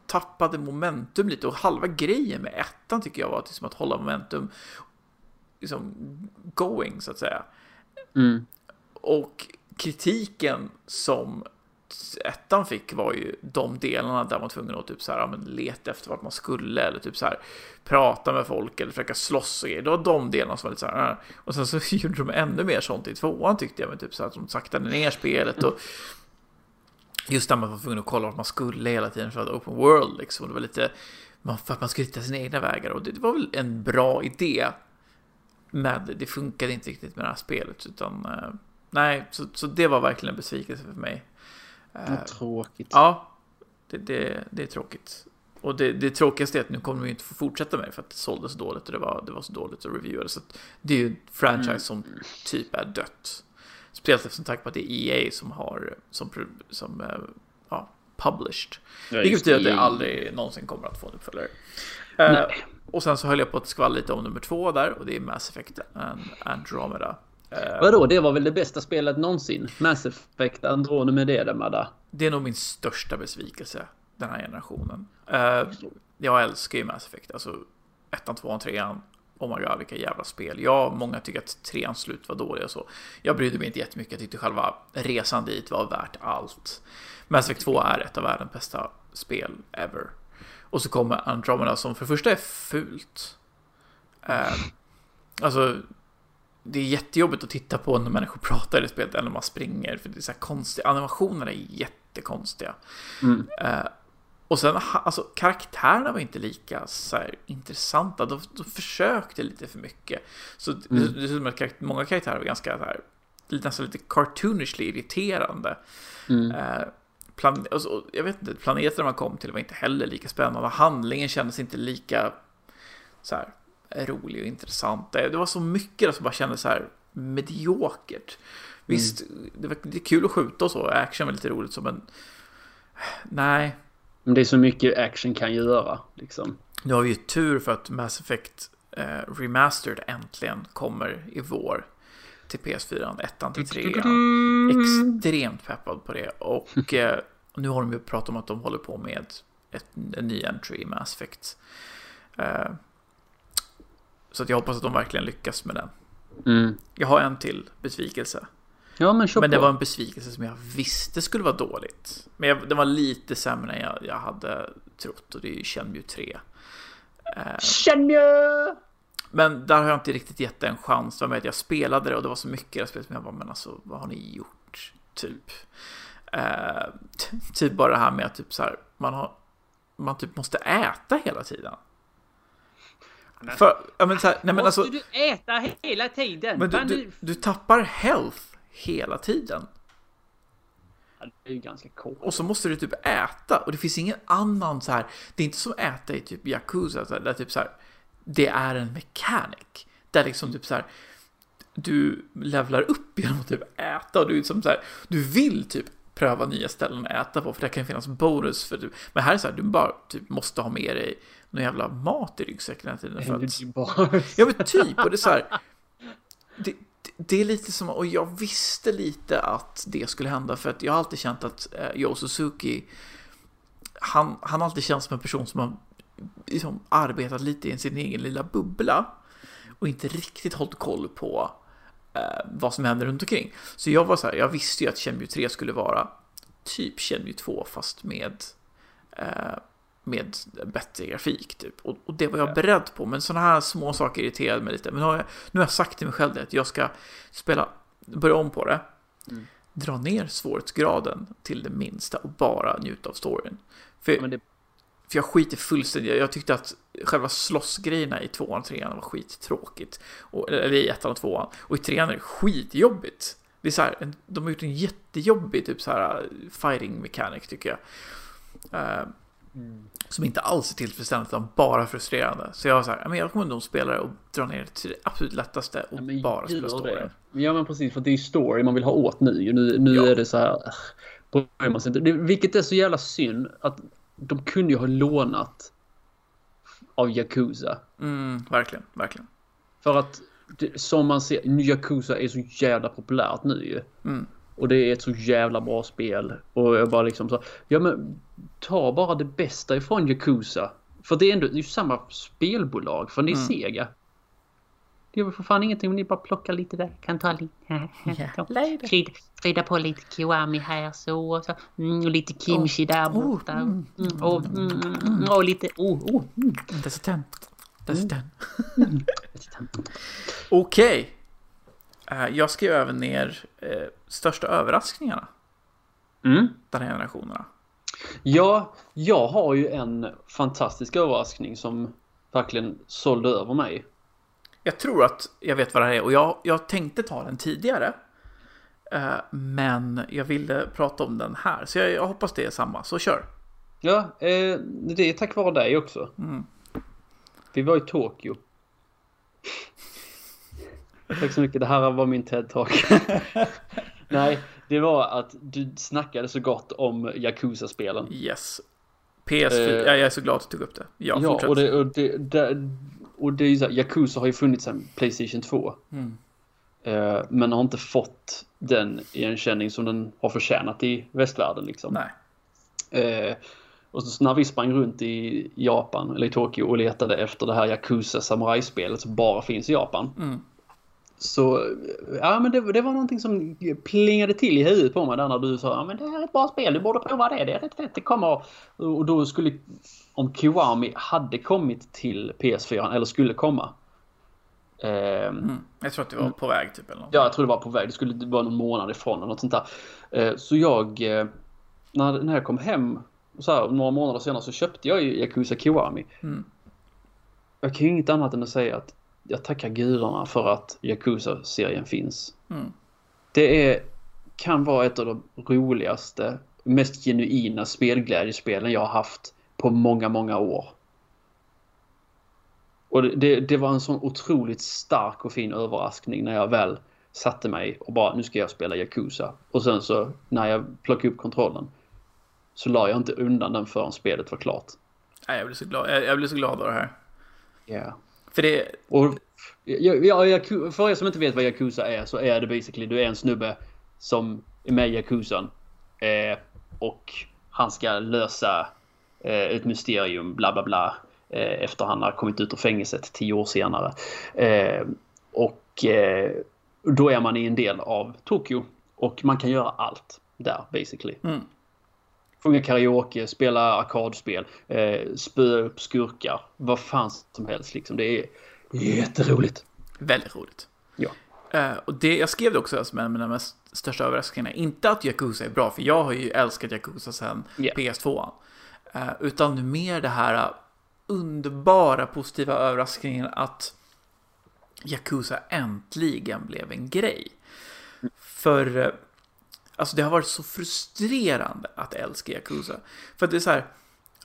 tappade momentum lite. Och halva grejen med ettan tycker jag var liksom att hålla momentum liksom going så att säga. Mm. Och kritiken som ettan fick var ju de delarna där man var tvungen att typ så här, ja, men leta efter vart man skulle eller typ så här prata med folk eller försöka slåss och grejer. Det var de delarna som var lite så här. Ah. Och sen så *laughs* gjorde de ännu mer sånt i tvåan tyckte jag, men typ så här att de saktade ner spelet och just där man var tvungen att kolla vart man skulle hela tiden för att open world liksom. Det var lite för att man skulle hitta sina egna vägar och det, det var väl en bra idé. Men det funkade inte riktigt med det här spelet utan eh, nej, så, så det var verkligen en besvikelse för mig. Vad eh, tråkigt. Ja, det, det, det är tråkigt. Och det, det tråkigaste är att nu kommer vi inte få fortsätta med det för att det såldes dåligt och det var, det var så dåligt att reviewade. Så det är ju ett franchise mm. som typ är dött. Speciellt eftersom tack på att det är EA som har som, som eh, ja, published. Ja, Vilket betyder att det aldrig någonsin kommer att få en uppföljare. Uh, och sen så höll jag på att skvallra lite om nummer två där och det är Mass Effect Andromeda. Uh, Vadå, det var väl det bästa spelet någonsin? Mass Effect Andromeda. Det är nog min största besvikelse den här generationen. Uh, jag älskar ju Mass Effect, alltså ettan, tvåan, trean. Oh my god, vilka jävla spel. Ja, många tycker att treans slut var dåliga och så. Jag brydde mig inte jättemycket, jag tyckte själva resan dit var värt allt. Mass Effect 2 är ett av världens bästa spel ever. Och så kommer Andromeda som för det första är fult. Uh, alltså, det är jättejobbigt att titta på när människor *laughs* pratar i spelet eller när man springer. För det är så här konstiga, animationerna är jättekonstiga. Mm. Uh, och sen, alltså karaktärerna var inte lika så här, intressanta. De, de försökte lite för mycket. Så mm. det, det, det, att många karaktärer var ganska så här, nästan lite cartoonishly irriterande. Mm. Uh, plan, alltså, jag vet inte, planeten man kom till var inte heller lika spännande. Handlingen kändes inte lika så här, rolig och intressant. Det var så mycket som bara kändes så här mediokert. Visst, mm. det, var, det är kul att skjuta och så, action var lite roligt så, men nej. Men det är så mycket action kan göra, liksom. Nu har vi ju tur för att Mass Effect eh, Remastered äntligen kommer i vår till PS4, ettan till trean. Extremt peppad på det. Och eh, nu har de ju pratat om att de håller på med ett, en ny entry i Mass Effect. Eh, så att jag hoppas att de verkligen lyckas med den. Mm. Jag har en till besvikelse. Ja, men, men det var en besvikelse som jag visste skulle vara dåligt. Men jag, den var lite sämre än jag, jag hade trott och det är ju Shenmue 3. Eh, Shenmue! Men där har jag inte riktigt gett det en chans. Det var med att jag spelade det och det var så mycket i det spelet som jag bara, men alltså vad har ni gjort? Typ. Eh, *laughs* typ bara det här med att typ så här, man har man typ måste äta hela tiden. För, ja, men så här, nej, men alltså, Måste du äta hela tiden? Men du, du, du tappar health hela tiden. Ja, det är ju ganska coolt. Och så måste du typ äta och det finns ingen annan så här. Det är inte som att äta i typ Yakuza där typ så här. Det är en mechanic. Där liksom typ så här. Du levlar upp genom att typ äta och du liksom så här. Du vill typ pröva nya ställen att äta på, för det kan finnas bonus. För du, men här är det så här, du bara typ måste ha med dig någon jävla mat i ryggsäcken hela tiden. För att, ja men typ, och det är så här, det, det är lite som, och jag visste lite att det skulle hända för att jag har alltid känt att eh, Joe Suzuki, han, han alltid känts som en person som har liksom arbetat lite i sin egen lilla bubbla och inte riktigt hållit koll på eh, vad som händer runt omkring. Så jag var så här, jag visste ju att Shenmue 3 skulle vara typ Shenmue 2 fast med eh, med bättre grafik typ. Och, och det var jag beredd på. Men sådana här små saker irriterade mig lite. Men nu har jag, nu har jag sagt till mig själv det, att jag ska spela, börja om på det. Mm. Dra ner svårighetsgraden till det minsta och bara njuta av storyn. För, ja, det... för jag skiter fullständigt. Jag tyckte att själva slåssgrejerna i tvåan och trean var skittråkigt. Och, eller i ettan och tvåan. Och i trean är det skitjobbigt. Det är så här, de har gjort en jättejobbig typ så här fighting mechanic tycker jag. Uh, Mm. Som inte alls är tillfredsställande utan bara frustrerande. Så jag var så här, jag kommer nog spela det och dra ner det till det absolut lättaste och ja, bara spela story. Ja men precis, för det är story man vill ha åt nu. Nu, nu ja. är det så här, bryr man sig inte. Vilket är så jävla synd att de kunde ju ha lånat av Yakuza. Mm, verkligen, verkligen. För att som man ser, Yakuza är så jävla populärt nu ju. Mm. Och det är ett så jävla bra spel. Och jag bara liksom så, ja men ta bara det bästa ifrån Yakuza. För det är ändå det är ju samma spelbolag, för det är mm. Sega. Det gör för fan ingenting om ni bara plockar lite där. Kan ta lite. *laughs* Ja, Sprida på lite kiwami här så och så. Mm, och lite kimchi oh. där borta. Mm. Mm. Och, mm, mm, och lite... Oh, oh. Mm. Dessutent. Okej. Eh, jag skrev även ner eh, största överraskningarna. Mm. Den här generationerna. Ja, jag har ju en fantastisk överraskning som verkligen sålde över mig. Jag tror att jag vet vad det här är och jag, jag tänkte ta den tidigare. Eh, men jag ville prata om den här, så jag, jag hoppas det är samma, så kör. Ja, eh, det är tack vare dig också. Mm. Vi var i Tokyo. Tack så mycket. Det här var min TED-talk. *laughs* Nej, det var att du snackade så gott om Yakuza-spelen. Yes. PS4, uh, ja, jag är så glad att du tog upp det. Ja, ja och det, och det, det, och det är ju så här, Yakuza har ju funnits sedan Playstation 2. Mm. Uh, men har inte fått den igenkänning som den har förtjänat i västvärlden liksom. Nej. Uh, och så när vi sprang runt i Japan, eller i Tokyo och letade efter det här Yakuza Samurai-spelet som bara finns i Japan. Mm. Så ja, men det, det, var någonting som plingade till i huvudet på mig där när du sa ja, men det här är ett bra spel, du borde prova det, det är rätt fett, det kommer. Och då skulle, om Kiwami hade kommit till PS4 eller skulle komma. Eh, mm. Jag tror att det var på väg typ eller något. Ja, jag tror det var på väg. Det skulle vara någon månad ifrån eller något sånt där. Eh, så jag, eh, när, när jag kom hem, så här, några månader senare så köpte jag ju Yakuza Kiwami. Mm. Jag kan ju inget annat än att säga att jag tackar gudarna för att Yakuza-serien finns. Mm. Det är, kan vara ett av de roligaste, mest genuina spelglädjespelen jag har haft på många, många år. Och det, det, var en sån otroligt stark och fin överraskning när jag väl satte mig och bara nu ska jag spela Yakuza. Och sen så när jag plockade upp kontrollen så la jag inte undan den förrän spelet var klart. Jag blir så glad, jag, jag blir så glad av det här. Ja. Yeah. För det... Och, ja, ja, för er som inte vet vad Yakuza är så är det basically du är en snubbe som är med i Yakuzan. Eh, och han ska lösa eh, ett mysterium, bla bla bla. Eh, efter han har kommit ut ur fängelset tio år senare. Eh, och eh, då är man i en del av Tokyo. Och man kan göra allt där basically. Mm. Sjunga karaoke, spela arkadspel, eh, spöa upp skurkar, vad fan som helst liksom. Det är jätteroligt. Väldigt roligt. Ja. Uh, och det, jag skrev det också som en av mina mest största överraskningar. Inte att Yakuza är bra, för jag har ju älskat Yakuza sedan yeah. PS2. Uh, utan mer det här underbara positiva överraskningen att Yakuza äntligen blev en grej. För uh, Alltså det har varit så frustrerande att älska Yakuza. För det är så här,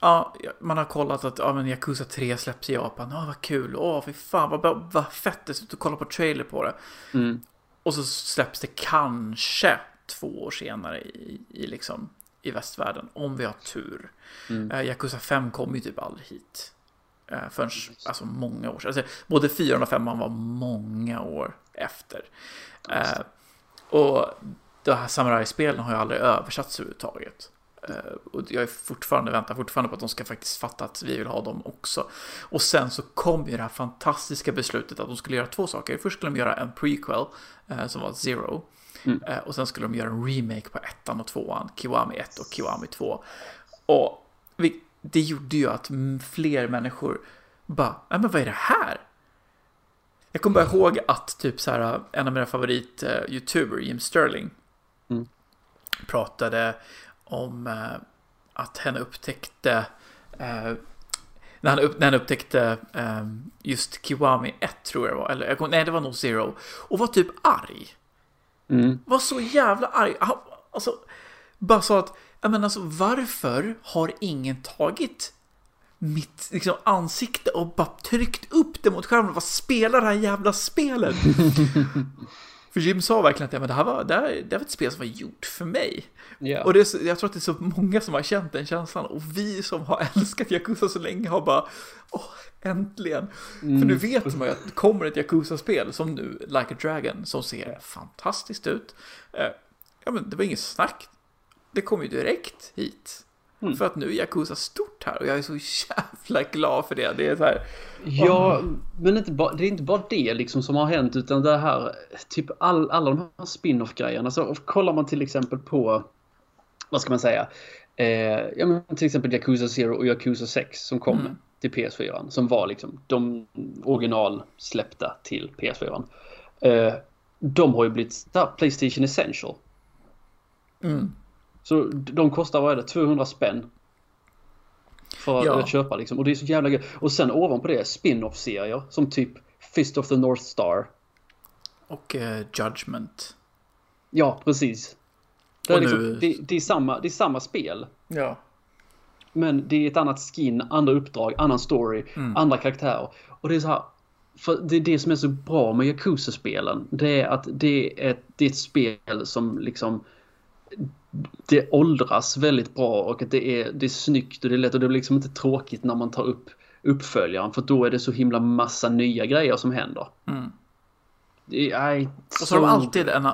ja, man har kollat att ja, men Yakuza 3 släpps i Japan. Ja, vad kul. Åh, fy fan, vad, vad fett det att kolla på trailer på det. Mm. Och så släpps det kanske två år senare i, i, liksom, i västvärlden. Om vi har tur. Mm. Uh, Yakuza 5 kom ju typ aldrig hit. Uh, förrän alltså, många år sedan. Alltså, både 4 och 5 var många år efter. Uh, och de här samurajspelen har ju aldrig översatts överhuvudtaget. Uh, och jag är fortfarande, väntar fortfarande på att de ska faktiskt fatta att vi vill ha dem också. Och sen så kom ju det här fantastiska beslutet att de skulle göra två saker. Först skulle de göra en prequel uh, som var Zero. Mm. Uh, och sen skulle de göra en remake på ettan och tvåan, Kiwami 1 och Kiwami 2. Och vi, det gjorde ju att fler människor bara, men vad är det här? Jag kommer bara ihåg att typ så här, en av mina favorit-youtuber, Jim Sterling, mm. pratade om eh, att henne upptäckte eh, när han, upp, när han upptäckte eh, just Kiwami 1 tror jag det var, eller nej det var nog Zero, och var typ arg. Mm. Var så jävla arg. Han, alltså, bara sa att, jag menar alltså varför har ingen tagit mitt liksom, ansikte och bara tryckt upp det mot skärmen bara spelar det här jävla spelet? *laughs* För Jim sa verkligen att ja, men det här var, det här, det här var ett spel som var gjort för mig. Yeah. Och det så, jag tror att det är så många som har känt den känslan. Och vi som har *laughs* älskat Yakuza så länge har bara, åh, äntligen. Mm. För nu vet man ju att det kommer ett Yakuza-spel som nu, Like a Dragon, som ser fantastiskt ut. Eh, ja, men det var inget snack. Det kom ju direkt hit. Mm. För att nu är Yakuza stort här och jag är så jävla glad för det. Det är så här. Ja, men inte bara, det är inte bara det liksom som har hänt utan det här typ all, alla de här spin-off grejerna. Så kollar man till exempel på vad ska man säga? Eh, ja, men till exempel Yakuza Zero och Yakuza 6 som kom mm. till PS4 som var liksom de original släppta till PS4. Eh, de har ju blivit Playstation Essential. Mm. Så de kostar, vad är det, 200 spänn? För ja. att köpa liksom. Och det är så jävla gött. Och sen ovanpå det spin-off-serier som typ Fist of the North Star. Och uh, Judgment. Ja, precis. Det är, liksom, nu... det, det, är samma, det är samma spel. Ja. Men det är ett annat skin, andra uppdrag, annan story, mm. andra karaktärer. Och det är så här. För det är det som är så bra med Yakuza-spelen. Det är att det är ett, det är ett spel som liksom det åldras väldigt bra och att det är, det är snyggt och det är lätt och det blir liksom inte tråkigt när man tar upp uppföljaren för då är det så himla massa nya grejer som händer. Mm. Det är, och så har de alltid en,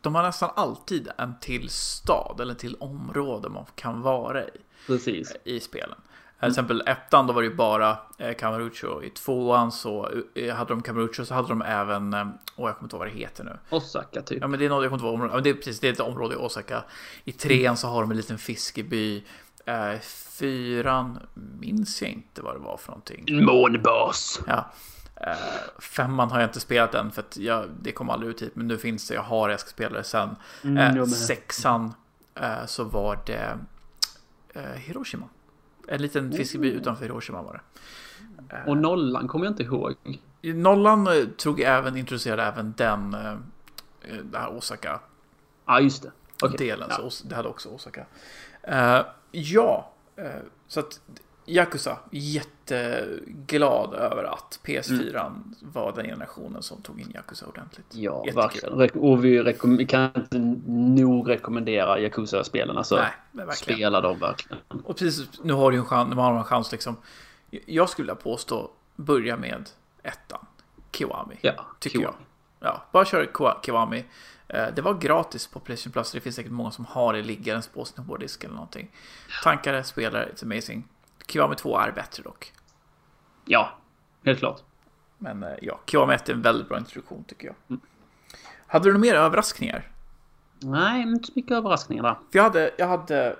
de har nästan alltid en till stad eller till område man kan vara i. Precis. I spelen. Till exempel ettan då var det ju bara eh, Camarucho. I tvåan så eh, hade de Camarucho så hade de även, eh, åh jag kommer inte ihåg vad det heter nu. Osaka typ. Ja men det är något, jag kommer inte ihåg, det är precis, det är ett område i Osaka. I trean så har de en liten fiskeby. Fyran minns jag inte vad det var för någonting. Månbas. Ja. Femman har jag inte spelat än för att jag, det kom aldrig ut hit. Men nu finns det, jag har, jag ska spela det sen. Mm, sexan så var det Hiroshima. En liten fiskeby mm. utanför Hiroshima var det. Och nollan kommer jag inte ihåg. Nollan eh, tror jag även introducerade även den, eh, det här Osaka. Ja, just det. Okay. Delen, ja. så det hade också Osaka. Ja, så att Yakuza, jätteglad över att PS4 mm. var den generationen som tog in Yakuza ordentligt. Ja, verkligen. Och vi kan inte nog rekommendera Yakuza-spelen. Alltså, Nej, spela dem verkligen. Och precis, nu har du en chans, nu har en chans liksom. Jag skulle vilja påstå, börja med ettan. Kiwami. Ja, tycker Kiwami. jag. Ja, bara kör Kiwami. Eh, det var gratis på Playstation Plus. Det finns säkert många som har det liggandes på sin hårddisk eller någonting. Tankare, spelare, it's amazing. Kiwami 2 är bättre dock. Ja, helt klart. Men eh, ja, Kiwami 1 är en väldigt bra introduktion tycker jag. Mm. Hade du några mer överraskningar? Nej, inte så mycket överraskningar där. För jag hade, jag hade,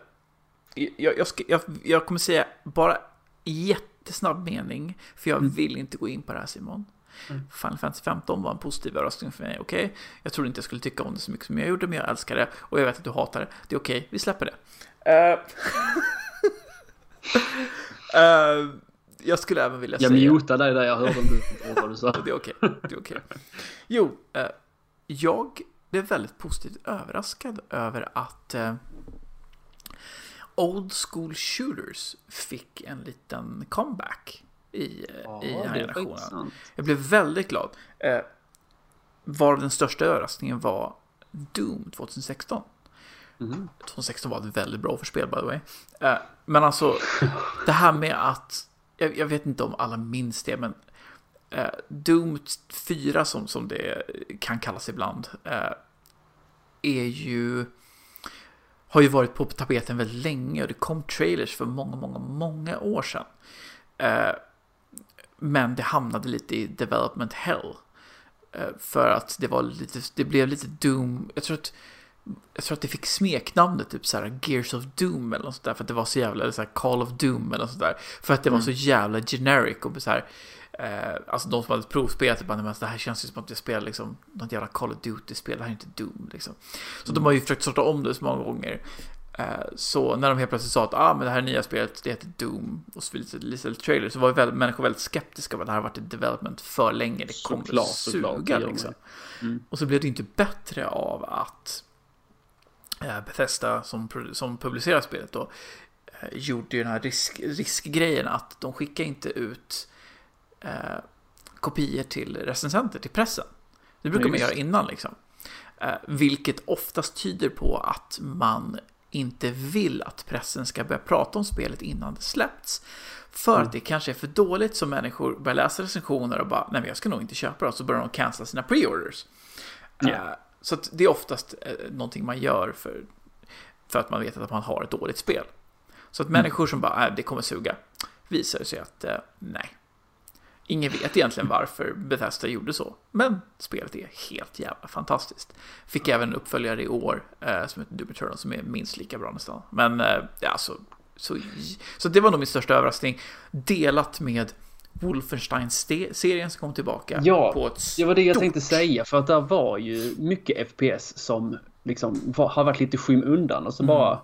jag, jag, ska, jag, jag kommer säga bara jättesnabb mening, för jag mm. vill inte gå in på det här Simon. Mm. Final Fantasy 15 var en positiv överraskning för mig, okej? Okay? Jag trodde inte jag skulle tycka om det så mycket som jag gjorde, men jag älskar det. Och jag vet att du hatar det. Det är okej, okay, vi släpper det. Uh... *laughs* uh, jag skulle även vilja jag säga... Jag mutade dig där jag hörde inte vad du sa. det är okej. Okay. Det är okay. Jo, uh, jag blev väldigt positivt överraskad över att uh, Old School Shooters fick en liten comeback i, ja, i den här generationen. Jag blev väldigt glad. Uh, var den största överraskningen var Doom 2016. Mm-hmm. Mm. 2016 var ett väldigt bra för spel by the way. Eh, men alltså, det här med att, jag, jag, vet inte om alla minns det, men eh, Doom 4 som, som det kan kallas ibland, eh, är ju har ju varit på tapeten väldigt länge och det kom trailers för många, många, många år sedan. Eh, men det hamnade lite i development hell. Eh, för att det var lite, det blev lite Doom, jag tror att jag tror att det fick smeknamnet typ såhär Gears of Doom eller något sånt där för att det var så jävla, eller så Call of Doom eller något sånt där. För att det var så mm. jävla generic och så här, eh, alltså de som hade provspelat, bara, men det här känns ju som att jag spelar liksom något jävla Call of Duty-spel, det här är inte Doom liksom. Så mm. de har ju försökt sorta om det så många gånger. Eh, så när de helt plötsligt sa att ah, men det här nya spelet det heter Doom och så lite, lite trailer så var väldigt, människor väldigt skeptiska att det här har varit i development för länge. Det kommer suga liksom. Mm. Och så blev det inte bättre av att Bethesda som, som publicerar spelet då eh, gjorde ju den här risk, riskgrejen att de skickar inte ut eh, kopior till recensenter, till pressen. Det brukar man göra innan liksom. Eh, vilket oftast tyder på att man inte vill att pressen ska börja prata om spelet innan det släppts. För mm. att det kanske är för dåligt så människor börjar läsa recensioner och bara, nej men jag ska nog inte köpa det, och så börjar de cancella sina preorders. Yeah. Uh, så det är oftast uh, någonting man gör för, för att man vet att man har ett dåligt spel. Så att mm. människor som bara, nej det kommer suga, visar sig att uh, nej, Ingen vet egentligen varför Bethesda gjorde så, men spelet är helt jävla fantastiskt. Fick även en uppföljare i år eh, som heter Doom Eternal som är minst lika bra nästan. Men eh, ja, så, så, så det var nog min största överraskning. Delat med Wolfenstein-serien som kom tillbaka. Ja, på ett det var det jag stort... tänkte säga. För att där var ju mycket FPS som liksom var, har varit lite skymundan och så mm. bara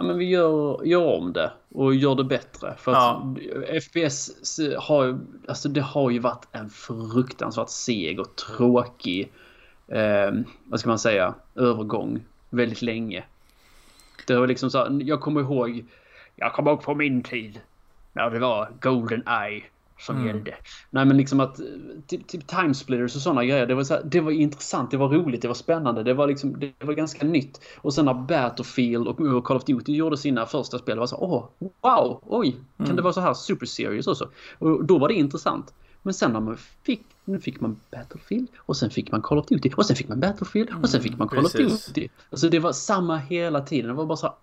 ja, men vi gör, gör om det och gör det bättre. För att ja. FPS har, alltså det har ju varit en fruktansvärt seg och tråkig, eh, vad ska man säga, övergång väldigt länge. Det var liksom så jag kommer ihåg, jag kommer ihåg på min tid när det var Golden Eye som mm. gällde. Nej men liksom att typ, typ timesplitters och sådana grejer. Det var, så här, det var intressant, det var roligt, det var spännande. Det var liksom, det var ganska nytt. Och sen när Battlefield och Call of Duty gjorde sina första spel. Det var så åh, wow, oj, kan mm. det vara så här super serious också? Och då var det intressant. Men sen när man fick, nu fick man Battlefield och sen fick man Call of Duty och sen fick man Battlefield och sen fick man Call Precis. of Duty. Alltså det var samma hela tiden. Det var bara så här,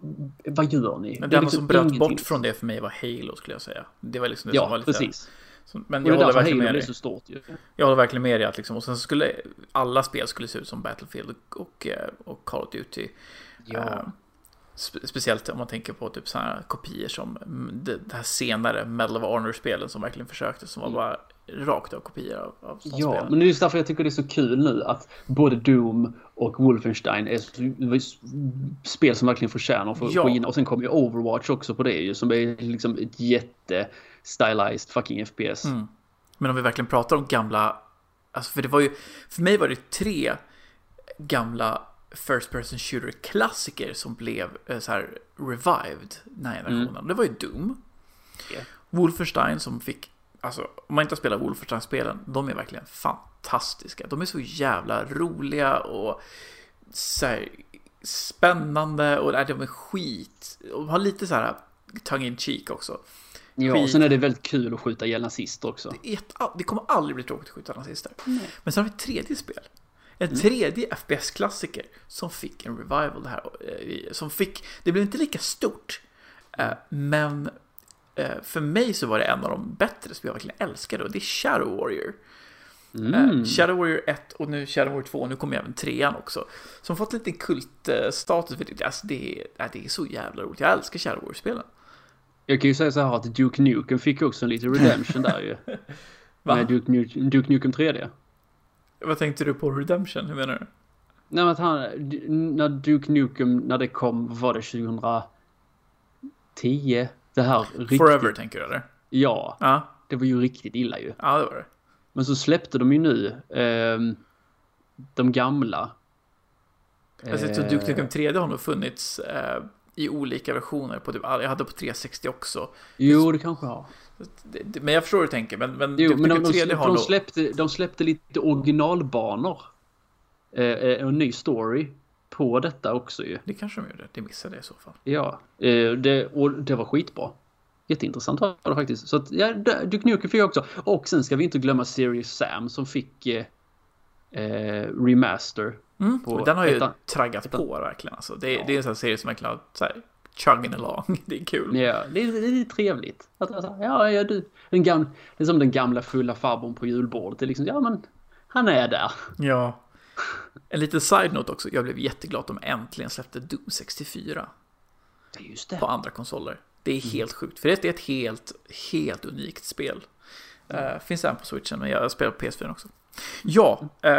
vad gör ni? Men det, det liksom som bröt bort från det för mig var Halo skulle jag säga. Det var liksom det ja, som var lite... precis. Så, men jag håller verkligen med dig. så stort ju. Jag håller verkligen med dig att liksom, och sen skulle alla spel skulle se ut som Battlefield och, och, eh, Call of Duty. Ja. Uh, spe, speciellt om man tänker på typ sådana kopior som det, det här senare Medal of Honor-spelen som verkligen försökte som var mm. bara rakt av kopior av, av Ja, men det är just därför jag tycker det är så kul nu att både Doom och Wolfenstein är spel som verkligen förtjänar att få ja. in. Och sen kommer ju Overwatch också på det ju som är liksom ett jätte stylized fucking FPS. Mm. Men om vi verkligen pratar om gamla, alltså för det var ju, för mig var det tre gamla First Person Shooter klassiker som blev eh, så här revived den här generationen. Mm. Det var ju Doom. Yeah. Wolfenstein som fick, alltså om man inte har spelat Wolfenstein-spelen, de är verkligen fantastiska. De är så jävla roliga och så här, spännande och de är skit. Och har lite så här tongue in cheek också. Ja, och sen är det väldigt kul att skjuta ihjäl nazister också. Det, ett, det, kommer aldrig bli tråkigt att skjuta nazister. Nej. Men sen har vi ett tredje spel. En mm. tredje FPS-klassiker som fick en revival det här. Eh, som fick, det blev inte lika stort. Eh, men för mig så var det en av de bättre som jag verkligen älskade och det är Shadow Warrior. Mm. Shadow Warrior 1 och nu Shadow Warrior 2 och nu kommer även trean också. Som fått lite kultstatus. Alltså det, är, det är så jävla roligt. Jag älskar Shadow Warrior-spelen. Jag kan ju säga så här att Duke Nukem fick också en liten redemption där ju. *laughs* Va? Med Duke, Nukem, Duke Nukem 3D. Vad tänkte du på redemption? Hur menar du? Nej men att han, när Duke Nukem, när det kom, var det 2010? Det här riktigt... Forever tänker du eller? Ja. ja. Det var ju riktigt illa ju. Ja det var det. Men så släppte de ju nu eh, de gamla. Jag ser att Duke Nukem 3D har nog funnits eh, i olika versioner. På typ, jag hade på 360 också. Jo, det kanske har. Men jag förstår hur du tänker. Men, men, jo, typ men de, de, de, släppte, de släppte lite originalbanor. eh, en ny story på detta också ju. Det kanske de gjorde. Det missade jag i så fall. Ja, eh, det, och det var skitbra. Jätteintressant var det faktiskt. Så att, ja, Duke Nukem fick jag också. Och sen ska vi inte glömma Serious Sam som fick eh, eh, remaster. Mm, den har ju ettan. traggat på verkligen. Alltså. Det, ja. det är en sån serie som verkligen har så här, chugging along. *laughs* Det är kul. Ja, det är, det är trevligt. Att, alltså, ja, ja, du, den gamla, det är som den gamla fulla farbrorn på julbordet. Det är liksom, ja men, han är där. Ja. En liten side-note också. Jag blev jätteglad att de äntligen släppte Doom 64. Just det. På andra konsoler. Det är helt sjukt, för det är ett helt, helt unikt spel. Uh, finns även på switchen, men jag spelar på PS4 också. Ja, uh,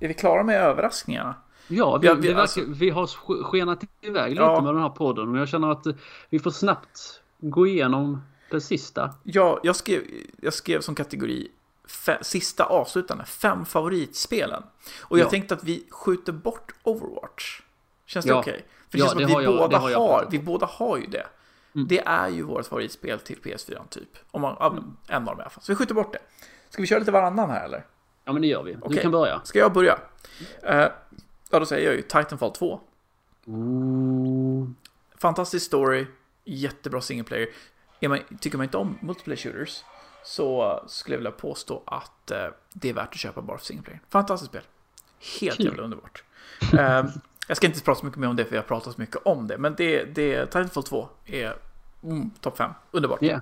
är vi klara med överraskningarna? Ja, vi, ja, vi, verkar, alltså, vi har skenat iväg lite ja. med den här podden. Men jag känner att vi får snabbt gå igenom det sista. Ja, jag skrev, jag skrev som kategori fe, sista avslutande, fem favoritspelen. Och jag ja. tänkte att vi skjuter bort Overwatch. Känns det okej? Okay? För det känns som att vi, båda har, har vi båda har ju det. Mm. Det är ju vårt favoritspel till PS4 typ. Om man, mm. En av dem i alla fall. Så vi skjuter bort det. Ska vi köra lite varannan här eller? Ja men det gör vi. Okay. Du kan börja. Ska jag börja? Uh, ja då säger jag ju Titanfall 2. Ooh. Fantastisk story. Jättebra single player. Man, tycker man inte om multiplayer shooters så skulle jag vilja påstå att uh, det är värt att köpa bara för single player. Fantastiskt spel. Helt jävla underbart. Uh, Jag ska inte prata så mycket mer om det för jag har pratat så mycket om det. Men det, det Titanfall 2 är mm, topp 5. Underbart. Yeah.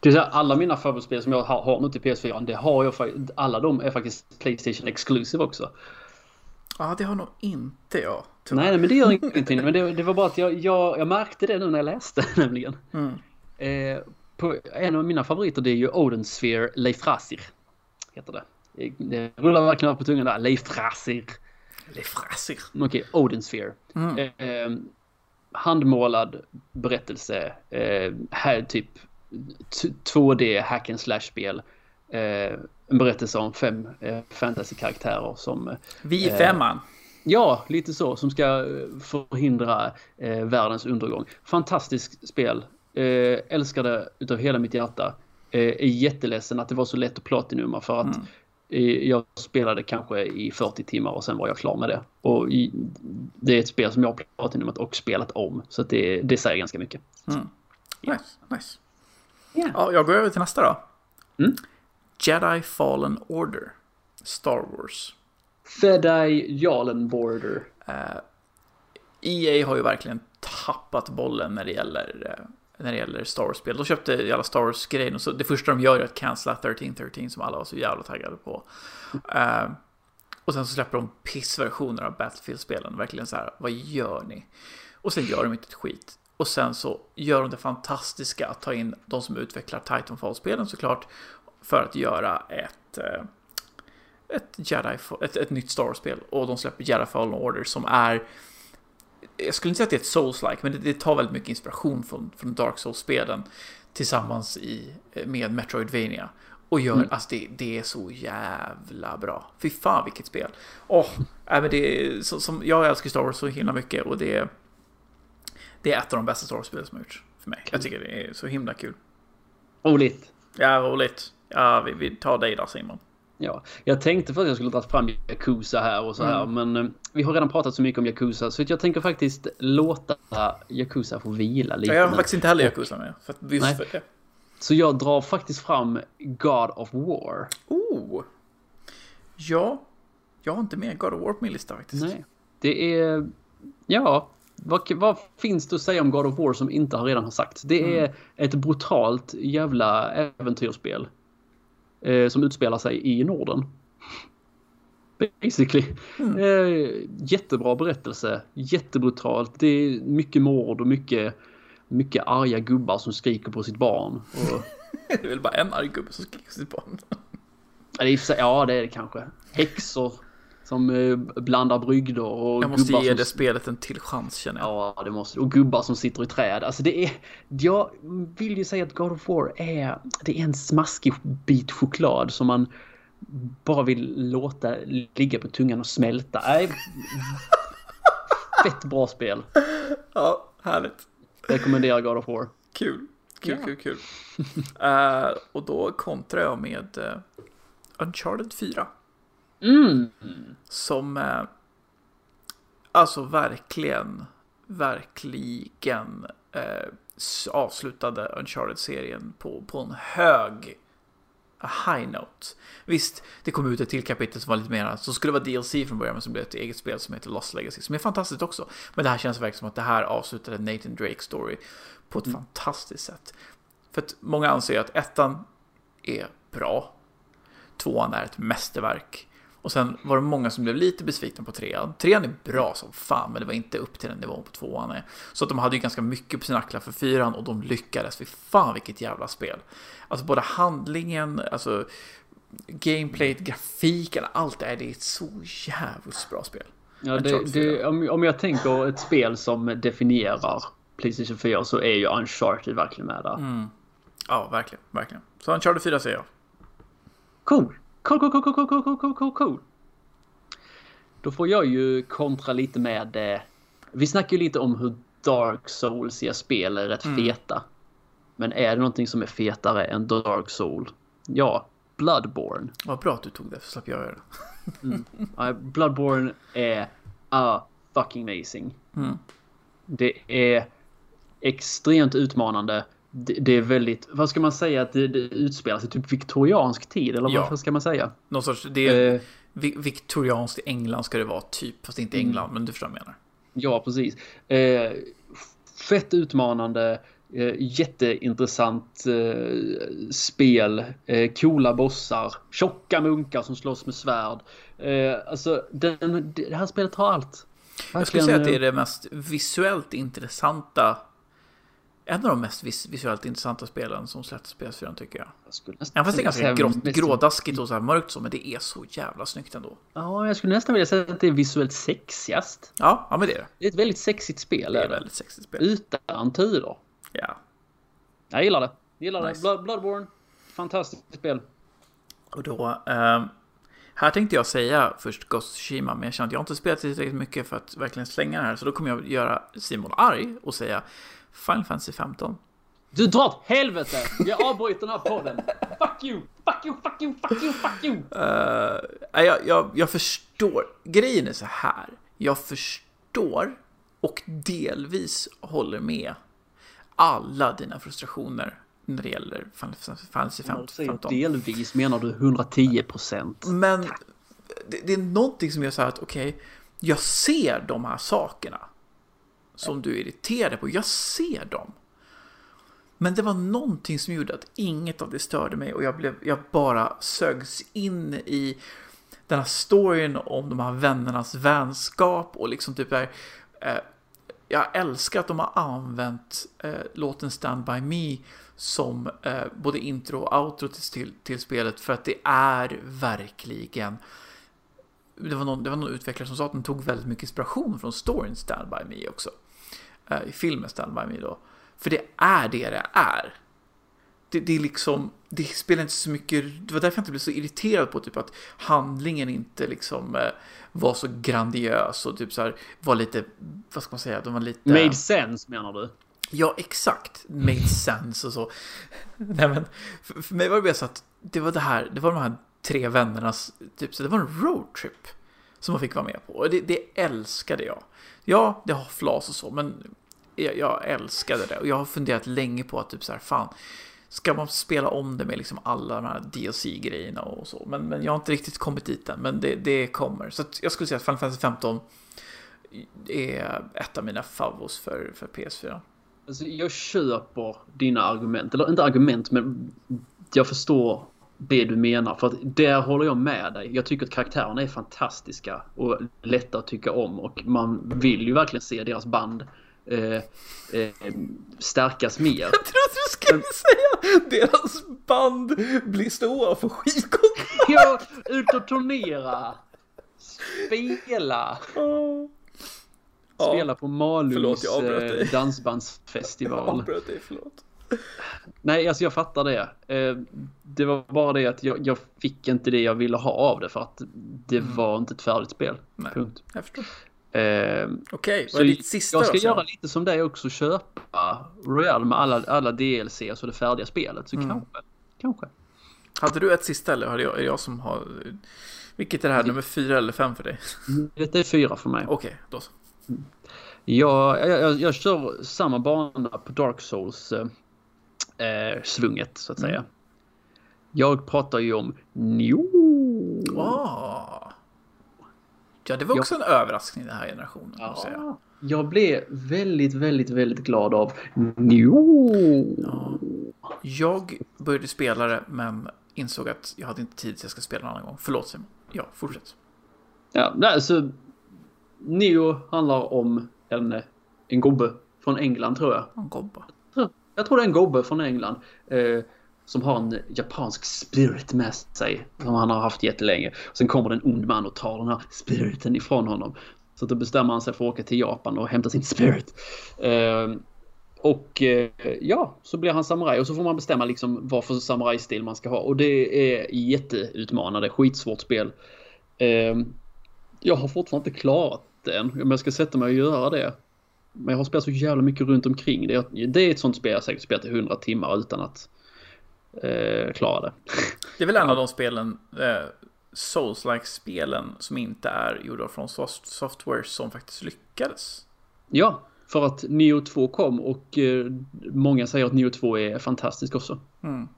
Det är så här, alla mina favoritspel som jag har, har nu till PS4, det har jag alla de är faktiskt Playstation Exclusive också. Ja, det har nog inte jag. Tyvärr. Nej, men det gör ingenting. Men det, det, var bara att jag, jag, jag märkte det nu när jag läste *laughs* nämligen. Mm. Eh, på, en av mina favoriter det är ju Odin Sphere Leif Rasir. Heter det. Det rullar verkligen upp på tungan där. Leif Rasir. Le Frasir. Okej, okay, Odin Sphere. Mm. Eh, eh, handmålad berättelse. Eh, här typ 2D hack and slash spel. Eh, en berättelse om fem eh, fantasy-karaktärer som... Vi är femman. Ja, lite så. Som ska eh, förhindra eh, världens undergång. Fantastiskt spel. Eh, älskar det utav hela mitt hjärta. Eh, är jätteledsen att det var så lätt att platinuma för att mm jag spelade kanske i 40 timmar och sen var jag klar med det. Och det är ett spel som jag har platinumat och spelat om. Så det, det säger ganska mycket. Mm. Nice, nice. Yeah. Ja, jag går över till nästa då. Mm. Jedi Fallen Order. Star Wars. Fedi Jalen Border. Uh, eh, EA har ju verkligen tappat bollen när det gäller uh, när det gäller Star Wars-spel. De köpte alla Star Wars-grejer och så det första de gör är att cancella 1313 som alla var så jävla taggade på. Uh, och sen så släpper de pissversioner av Battlefield-spelen. Verkligen så här, vad gör ni? Och sen gör de inte ett skit. Och sen så gör de det fantastiska att ta in de som utvecklar Titanfall-spelen såklart. För att göra ett, eh, ett, Jedi, ett, ett nytt Star Wars-spel. Och de släpper Jedi Fallen Order som är jag skulle inte säga att det är ett Souls-like, men det, det, tar väldigt mycket inspiration från, från Dark Souls-spelen tillsammans i, med Metroidvania. Och gör, mm. alltså det, det är så jävla bra. Fy fan vilket spel. Åh, äh, men det är, som, jag älskar Star Wars så himla mycket och det, det är ett av de bästa Star Wars-spelen som har gjorts för mig. Jag tycker det är så himla kul. Roligt. Ja, roligt. Ja, vi, vi tar dig då Simon. Ja, jag tänkte för att jag skulle dra fram Yakuza här och så här, mm. men eh, vi har redan pratat så mycket om Yakuza så jag tänker faktiskt låta Yakuza få vila lite. jag har faktiskt inte heller Yakuza med. För att, just för det. Så jag drar faktiskt fram God of War. Oh! Ja, jag har inte med God of War på min lista faktiskt. Nej, det är... Ja, vad, vad, finns det att säga om God of War som inte redan har sagts? Det är mm. ett brutalt jävla äventyrsspel eh, som utspelar sig i Norden. Basically. Mm. Eh, jättebra berättelse. Jättebrutalt. Det är mycket mord och mycket, mycket arga gubbar som skriker på sitt barn. Och... *laughs* det är väl bara en arg gubbe som skriker på sitt barn? ja, det är det kanske. Häxor som eh, blandar brygder och Jag måste ge som... det spelet en till chans känner jag. Ja, det måste Och gubbar som sitter i träd. Alltså det är... Jag vill ju säga att God of War är... Det är en smaskig bit choklad som man bara vill låta ligga på tungan och smälta. Nej. Fett bra spel. Ja, härligt. Rekommenderar God of War. Kul. Kul, yeah. kul, kul. uh, och då kontrar jag med uh, Uncharted 4. Mm. Som eh, alltså verkligen, verkligen eh, avslutade Uncharted-serien på, på en hög a high note. Visst, det kom ut ett till kapitel som var lite mer, så skulle vara DLC från början, men som blev ett eget spel som heter Lost Legacy, som är fantastiskt också. Men det här känns verkligen som att det här avslutade Nathan Drake story på ett fantastiskt sätt. För att många anser att ettan är bra, tvåan är ett mästerverk. Och sen var det många som blev lite besvikna på trean. Trean är bra som fan, men det var inte upp till den nivån på tvåan är. Så att de hade ju ganska mycket på sina axlar för fyran och de lyckades. Fy fan vilket jävla spel. Alltså både handlingen, alltså gameplayet, grafiken, allt det här. Det är ett så jävligt bra spel. Ja, det, det, om, om jag tänker ett spel som definierar Playstation 4 så är ju Uncharted verkligen med där. Ja, verkligen, verkligen. Så Uncharted 4 säger jag. Cool. Cool, cool, cool, cool, cool, cool, cool, cool, cool. Då får jag ju kontra lite med... Eh, vi snackar ju lite om hur Dark Souls spel är rätt feta. Men är det någonting som är fetare än Dark Soul? Ja, Bloodborne. Vad bra att du tog det, så slapp jag göra det. Ja, Bloodborne är ah, fucking amazing. Mm. Det är extremt utmanande. Det, är väldigt, vad ska man säga, att det, det utspelar sig typ viktoriansk tid eller Ja. vad ska man säga? Någon sorts, det är Eh, vi- viktorianskt England ska det vara, typ. Fast inte England, men du förstår vad jag menar. ja, precis. Eh, fett utmanande. Eh, jätteintressant eh, spel. Eh, coola bossar. Tjocka munkar som slåss med svärd. Eh, alltså, den, det här spelet har allt. Jag skulle säga att det är Verkligen, det mest visuellt intressanta en av de mest vis- visuellt intressanta spelen som släpptes på PS4 tycker jag. jag Även fast det är ganska grått, grådaskigt och så här mörkt så, men det är så jävla snyggt ändå. Ja, jag skulle nästan vilja säga att det är visuellt sexigast. Ja, ja men det är det. Det är ett väldigt sexigt spel. Det är är väldigt sexigt spel. Utan turer. Ja. Jag gillar det. Gillar Nice. det. Blood, Bloodborne. Fantastiskt spel. Och då, ehm, här tänkte jag säga först Ghost of Tsushima, men jag känner att jag inte spelat tillräckligt mycket för att verkligen slänga det här, så då kommer jag göra Simon arg och säga Final Fantasy 15. Du drar åt helvete! Jag avbryter den här podden. Fuck you! Fuck you! Fuck you! Fuck you! Fuck you! Uh, jag, jag, jag förstår. Grejen är så här. Jag förstår och delvis håller med alla dina frustrationer när det gäller Fantasy När du säger 15. delvis menar du 110 procent. Men det, det är någonting som gör så här att okej, jag ser de här sakerna som du är irriterad på. Jag ser dem. Men det var någonting som gjorde att inget av det störde mig och jag, blev, jag bara sögs in i den här storyn om de här vännernas vänskap och liksom typ där, eh, jag älskar att de har använt eh, låten Stand By Me som eh, både intro och outro till, till, till spelet för att det är verkligen det var, någon, det var någon utvecklare som sa att den tog väldigt mycket inspiration från storyn Stand By Me också. Eh, I filmen Stand By Me då. För det är det det är. Det, det är liksom, det spelar inte så mycket, det var därför jag inte blev så irriterad på typ att handlingen inte liksom eh, var så grandiös och typ så här var lite, vad ska man säga, de var lite... Made sense menar du? Ja, exakt. Made sense och så. *laughs* Nej, men för, för mig var det bara så att det var det här, det var de här tre vännernas, typ så det var en roadtrip som man fick vara med på. Och det, det älskade jag. Ja, det har flas och så, men jag, jag älskade det. Och jag har funderat länge på att typ så här, fan, ska man spela om det med liksom alla de här DLC-grejerna och så. Men, men jag har inte riktigt kommit dit än, men det, det kommer. Så att jag skulle säga att Final Fantasy 15 är ett av mina favos för, för PS4. Alltså, jag köper dina argument. Eller inte argument, men jag förstår det du menar. För att där håller jag med dig. Jag tycker att karaktärerna är fantastiska och lätta att tycka om. Och man vill ju verkligen se deras band eh, eh, stärkas mer. *laughs* Jag trodde du skulle säga deras band blir stora och får skitkontrakt. *laughs* Ja, ut och turnera! Spela! Spela på Malungs förlåt, jag avbröt dig. eh, dansbandsfestival. *laughs* Avbröt dig, förlåt. Nej, alltså jag fattar det. Eh, Det var bara det att jag, jag fick inte det jag ville ha av det för att det var inte ett färdigt spel. Mm. Nej. Punkt. Jag förstår. Eh, Okej, Så vad är ditt sista jag ska då? sen? göra lite som dig också, köpa Royal med alla, alla DLC och så det färdiga spelet. Så Mm. kanske, kanske. Hade du ett sista eller det jag, är det jag som har... Vilket är det här, nummer fyra eller fem för dig? Detta är fyra för mig. Okej, okay, då så. Jag, jag, jag, jag kör samma bana på Dark Souls eh, svunget så att säga. Mm. Jag pratar ju om Neo. Oh. Ja, det var också jag... en överraskning den här generationen. Ja. Säga. Jag blev väldigt, väldigt, väldigt glad av Neo. Ja. Jag började spela det, men insåg att jag hade inte tid så jag ska spela en annan gång. Förlåt Simon. Ja, fortsätt. Ja, alltså. Neo handlar om en, en gubbe från England tror jag. En gubbe? Jag tror det är en gubbe från England. Eh, som har en japansk spirit med sig. Som han har haft jättelänge. Sen kommer det en ond man och tar den här spiriten ifrån honom. Så då bestämmer han sig för att åka till Japan och hämta sin spirit. Eh, och eh, ja, så blir han samuraj och så får man bestämma liksom vad för samurajstil man ska ha. Och det är jätteutmanande, skitsvårt spel. Eh, jag har fortfarande inte klarat det än, men jag ska sätta mig och göra det. Men jag har spelat så jävla mycket runt omkring. Det är, det är ett sånt spel jag säkert spelat i 100 timmar utan att eh, klara det. Det är väl en av de spelen, eh, Souls-like-spelen som inte är gjorda från software som faktiskt lyckades. Ja, för att Neo 2 kom och eh, många säger att Neo 2 är fantastisk också. Mm.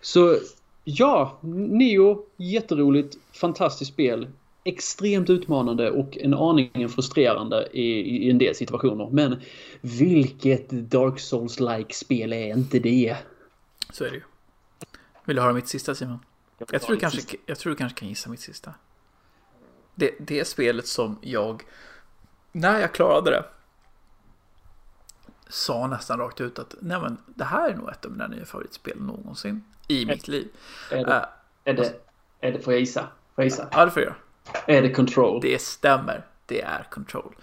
Så ja, Neo, jätteroligt, fantastiskt spel. Extremt utmanande och en aning frustrerande i, i en del situationer. Men vilket Dark Souls-like spel är inte det? Så är det ju. Vill du höra mitt sista Simon? Jag, jag tror, du kanske, jag tror du kanske kan gissa mitt sista. Det, det är spelet som jag, när jag klarade det, sa nästan rakt ut att nej men det här är nog ett av mina nya favoritspel någonsin i mitt liv. Är det, uh, är det, är det får jag gissa? Får jag gissa? Ja, det får jag är det Control? Det stämmer. Det är Control.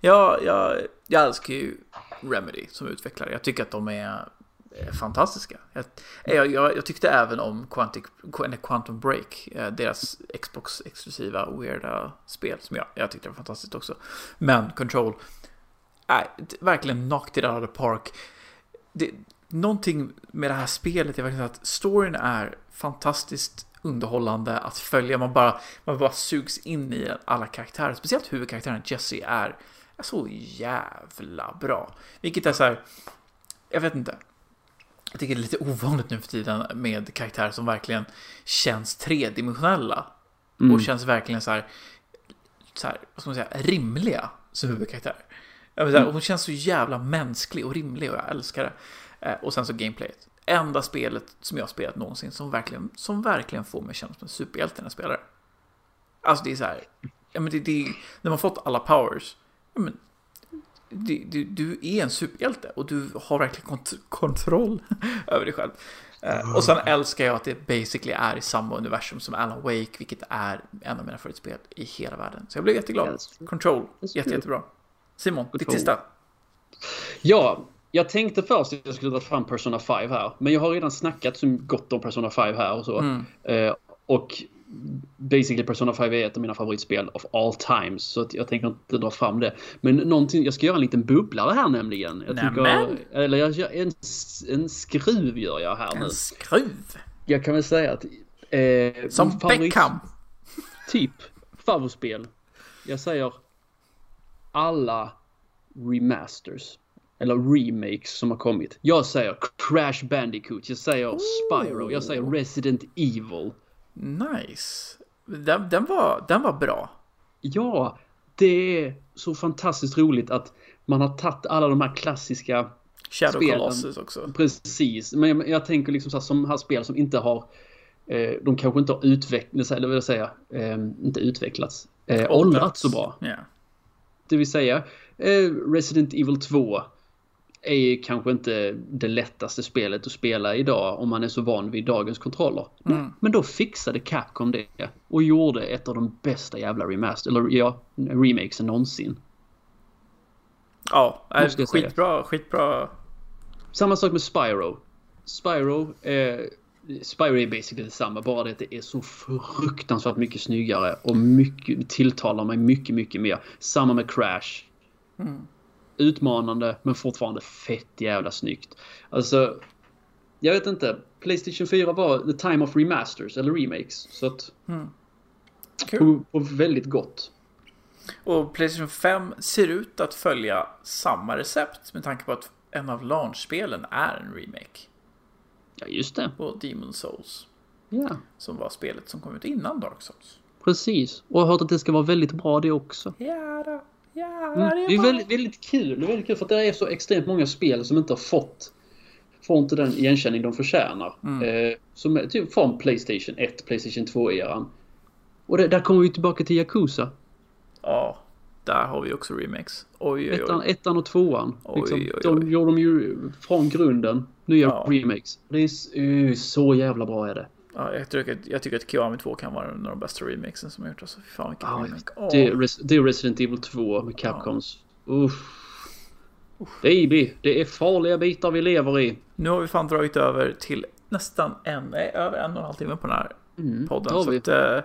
Ja, jag, jag älskar ju Remedy som utvecklare. Jag tycker att de är fantastiska. Jag, jag, jag, tyckte även om Quantic, Quantum Break, eh, deras Xbox-exklusiva weirda spel som jag, jag tyckte var fantastiskt också. Men Control äh, verkligen knocked it out of the park. Det, någonting med det här spelet är verkligen att storyn är fantastiskt underhållande att följa. Man bara, man bara sugs in i alla karaktärer. Speciellt huvudkaraktären Jesse är, så jävla bra. Vilket är så här, jag vet inte. Jag tycker det är lite ovanligt nu för tiden med karaktärer som verkligen känns tredimensionella. Mm. Och känns verkligen så här, så här, vad ska man säga, rimliga som huvudkaraktär. Mm. Hon känns så jävla mänsklig och rimlig och jag älskar det. Eh, och sen så gameplayet. Enda spelet som jag har spelat någonsin som verkligen, som verkligen får mig känna som en superhjälte när jag spelar. Alltså det är så här, ja, men det, det, när man fått alla powers, ja, men, du, du, du är en superhjälte och du har verkligen kont kontroll *laughs* över dig själv. Uh, och sen älskar jag att det basically är i samma universum som Alan Wake, vilket är en av mina favoritspel i hela världen. Så jag blev jätteglad. Control, jätte, jättebra. Simon, ditt sista. Ja, jag tänkte först att jag skulle dra fram Persona 5 här. Men jag har redan snackat så gott om Persona 5 här och så. Mm. Uh, och basically Persona 5 är ett av mina favoritspel of all times. Så att jag tänker inte dra fram det. Men någonting, jag ska göra en liten bubblare här nämligen. Jag tycker, eller jag gör en, en skruv gör jag här en nu. En skruv? Jag kan väl säga att... Eh, Som favorit, Beckham? Typ favoritspel. Jag säger alla remasters. Eller remakes som har kommit. Jag säger Crash Bandicoot, jag säger oh. Spyro, jag säger Resident Evil. Nice. Den, den, var, den var bra. Ja, det är så fantastiskt roligt att man har tagit alla de här klassiska Shadow spelen. Colossus också. Precis, men jag, jag tänker liksom så här, som här spel som inte har eh, de kanske inte har utvecklats, eller vad jag säga, eh, inte utvecklats, eh, åldrats så bra. Yeah. Det vill säga eh, Resident Evil 2 är kanske inte det lättaste spelet att spela idag om man är så van vid dagens kontroller. Mm. Men då fixade Capcom det och gjorde ett av de bästa jävla remaster, eller ja, remakesen någonsin. Ja, äh, skitbra, skitbra. Samma sak med Spyro. Spyro, eh, Spyro är basically detsamma, bara det att det är så fruktansvärt mycket snyggare och mycket, tilltalar mig mycket, mycket mer. Samma med Crash. Mm utmanande men fortfarande fett jävla snyggt. Alltså, jag vet inte. Playstation 4 var the time of remasters eller remakes. Så att... Mm. På, på väldigt gott. Och Playstation 5 ser ut att följa samma recept med tanke på att en av launchspelen är en remake. Ja, just det. På Demon Souls. Ja. Som var spelet som kom ut innan Dark Souls. Precis. Och jag har hört att det ska vara väldigt bra det också. Ja, då. Ja mm. det är, det är väldigt, väldigt kul. Det är väldigt kul för att det är så extremt många spel som inte har fått får inte den igenkänning de förtjänar. Mm. Eh, som är typ från Playstation 1, Playstation 2-eran. Och det, där kommer vi tillbaka till Yakuza. Ja, där har vi också remakes. Oj, oj, oj. Ettan, ettan och tvåan. Oj, liksom, oj, oj. De gjorde de ju från grunden. Nya ja. remakes. Det är uh, så jävla bra är det. Ja, jag, tycker, jag tycker att Kiwami 2 kan vara en av de bästa remakesen som har gjorts. Alltså, fan vilken remake. Oh. Det, är det är Resident Evil 2 med Capcoms. Ja. Uff. Baby, det är farliga bitar vi lever i. Nu har vi fan dragit över till nästan en, nej, över en och en halv timme på den här mm, podden. Så att, eh,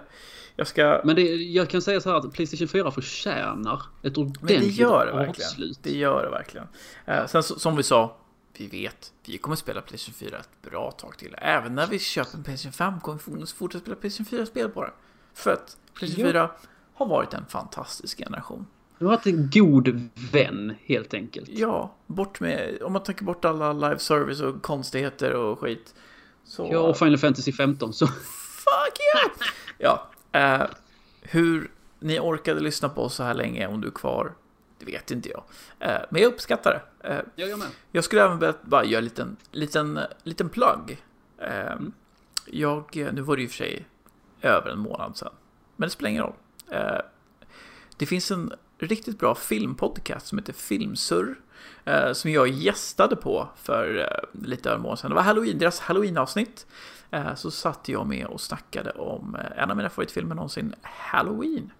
jag ska... Men det, jag kan säga så här att Playstation 4 förtjänar ett ordentligt Men det gör det verkligen. avslut. Det gör det verkligen. Eh, sen som vi sa, vi vet, vi kommer spela Playstation 4 ett bra tag till. Även när vi köper en Playstation 5 kommer vi fortsätta spela Playstation 4-spel på den. För att Playstation 4 har varit en fantastisk generation. Du har varit en god vän helt enkelt. Ja, bort med, om man tänker bort alla live service och konstigheter och skit. Så... Ja, och Final Fantasy 15 så. Fuck yeah! ja, uh, hur ni orkade lyssna på oss så här länge om du är kvar, det vet inte jag. Uh, men jag uppskattar det. Uh, jag, jag, med. jag skulle även bara göra en liten, liten, liten plugg. Mm. Jag, nu var det ju för sig över en månad sedan, men det spelar ingen roll. Det finns en riktigt bra filmpodcast som heter Filmsurr. Eh, som jag gästade på för eh, lite över en månad sedan. Det var Halloween, deras Halloween-avsnitt. Eh, så satt jag med och snackade om en av mina favoritfilmer någonsin, Halloween.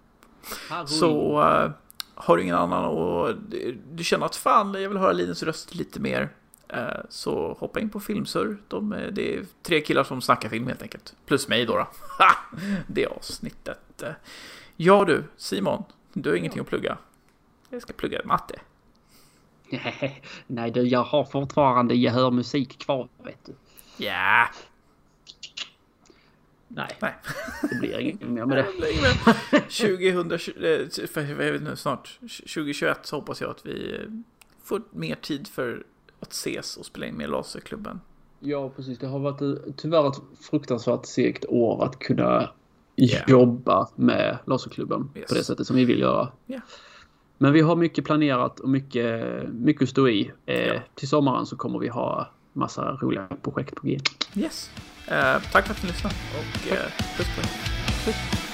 Halloween. Så har du ingen annan och du känner att fan, jag vill höra Linus röst lite mer. Så hoppa in på Filmsurr. De, det är tre killar som snackar film helt enkelt. Plus mig då. då. *laughs* det avsnittet. Ja du, Simon. Du har ingenting att plugga? Jag ska plugga matte. *laughs* Nej du, jag har fortfarande gehörmusik kvar, vet du. Ja. Nej. Nej. Det blir inget mer med det. *laughs* 2020, eh, snart 2021 så hoppas jag att vi eh, får mer tid för att ses och spela in med Laserklubben. Ja, precis. Det har varit tyvärr ett fruktansvärt segt år att kunna yeah. jobba med Laserklubben yes. på det sättet som vi vill göra. Yeah. Men vi har mycket planerat och mycket, mycket att stå i. Eh, yeah. Till sommaren så kommer vi ha massa roliga projekt på G. Yes. Eh, tack för att ni lyssnade och eh, puss på er. Puss.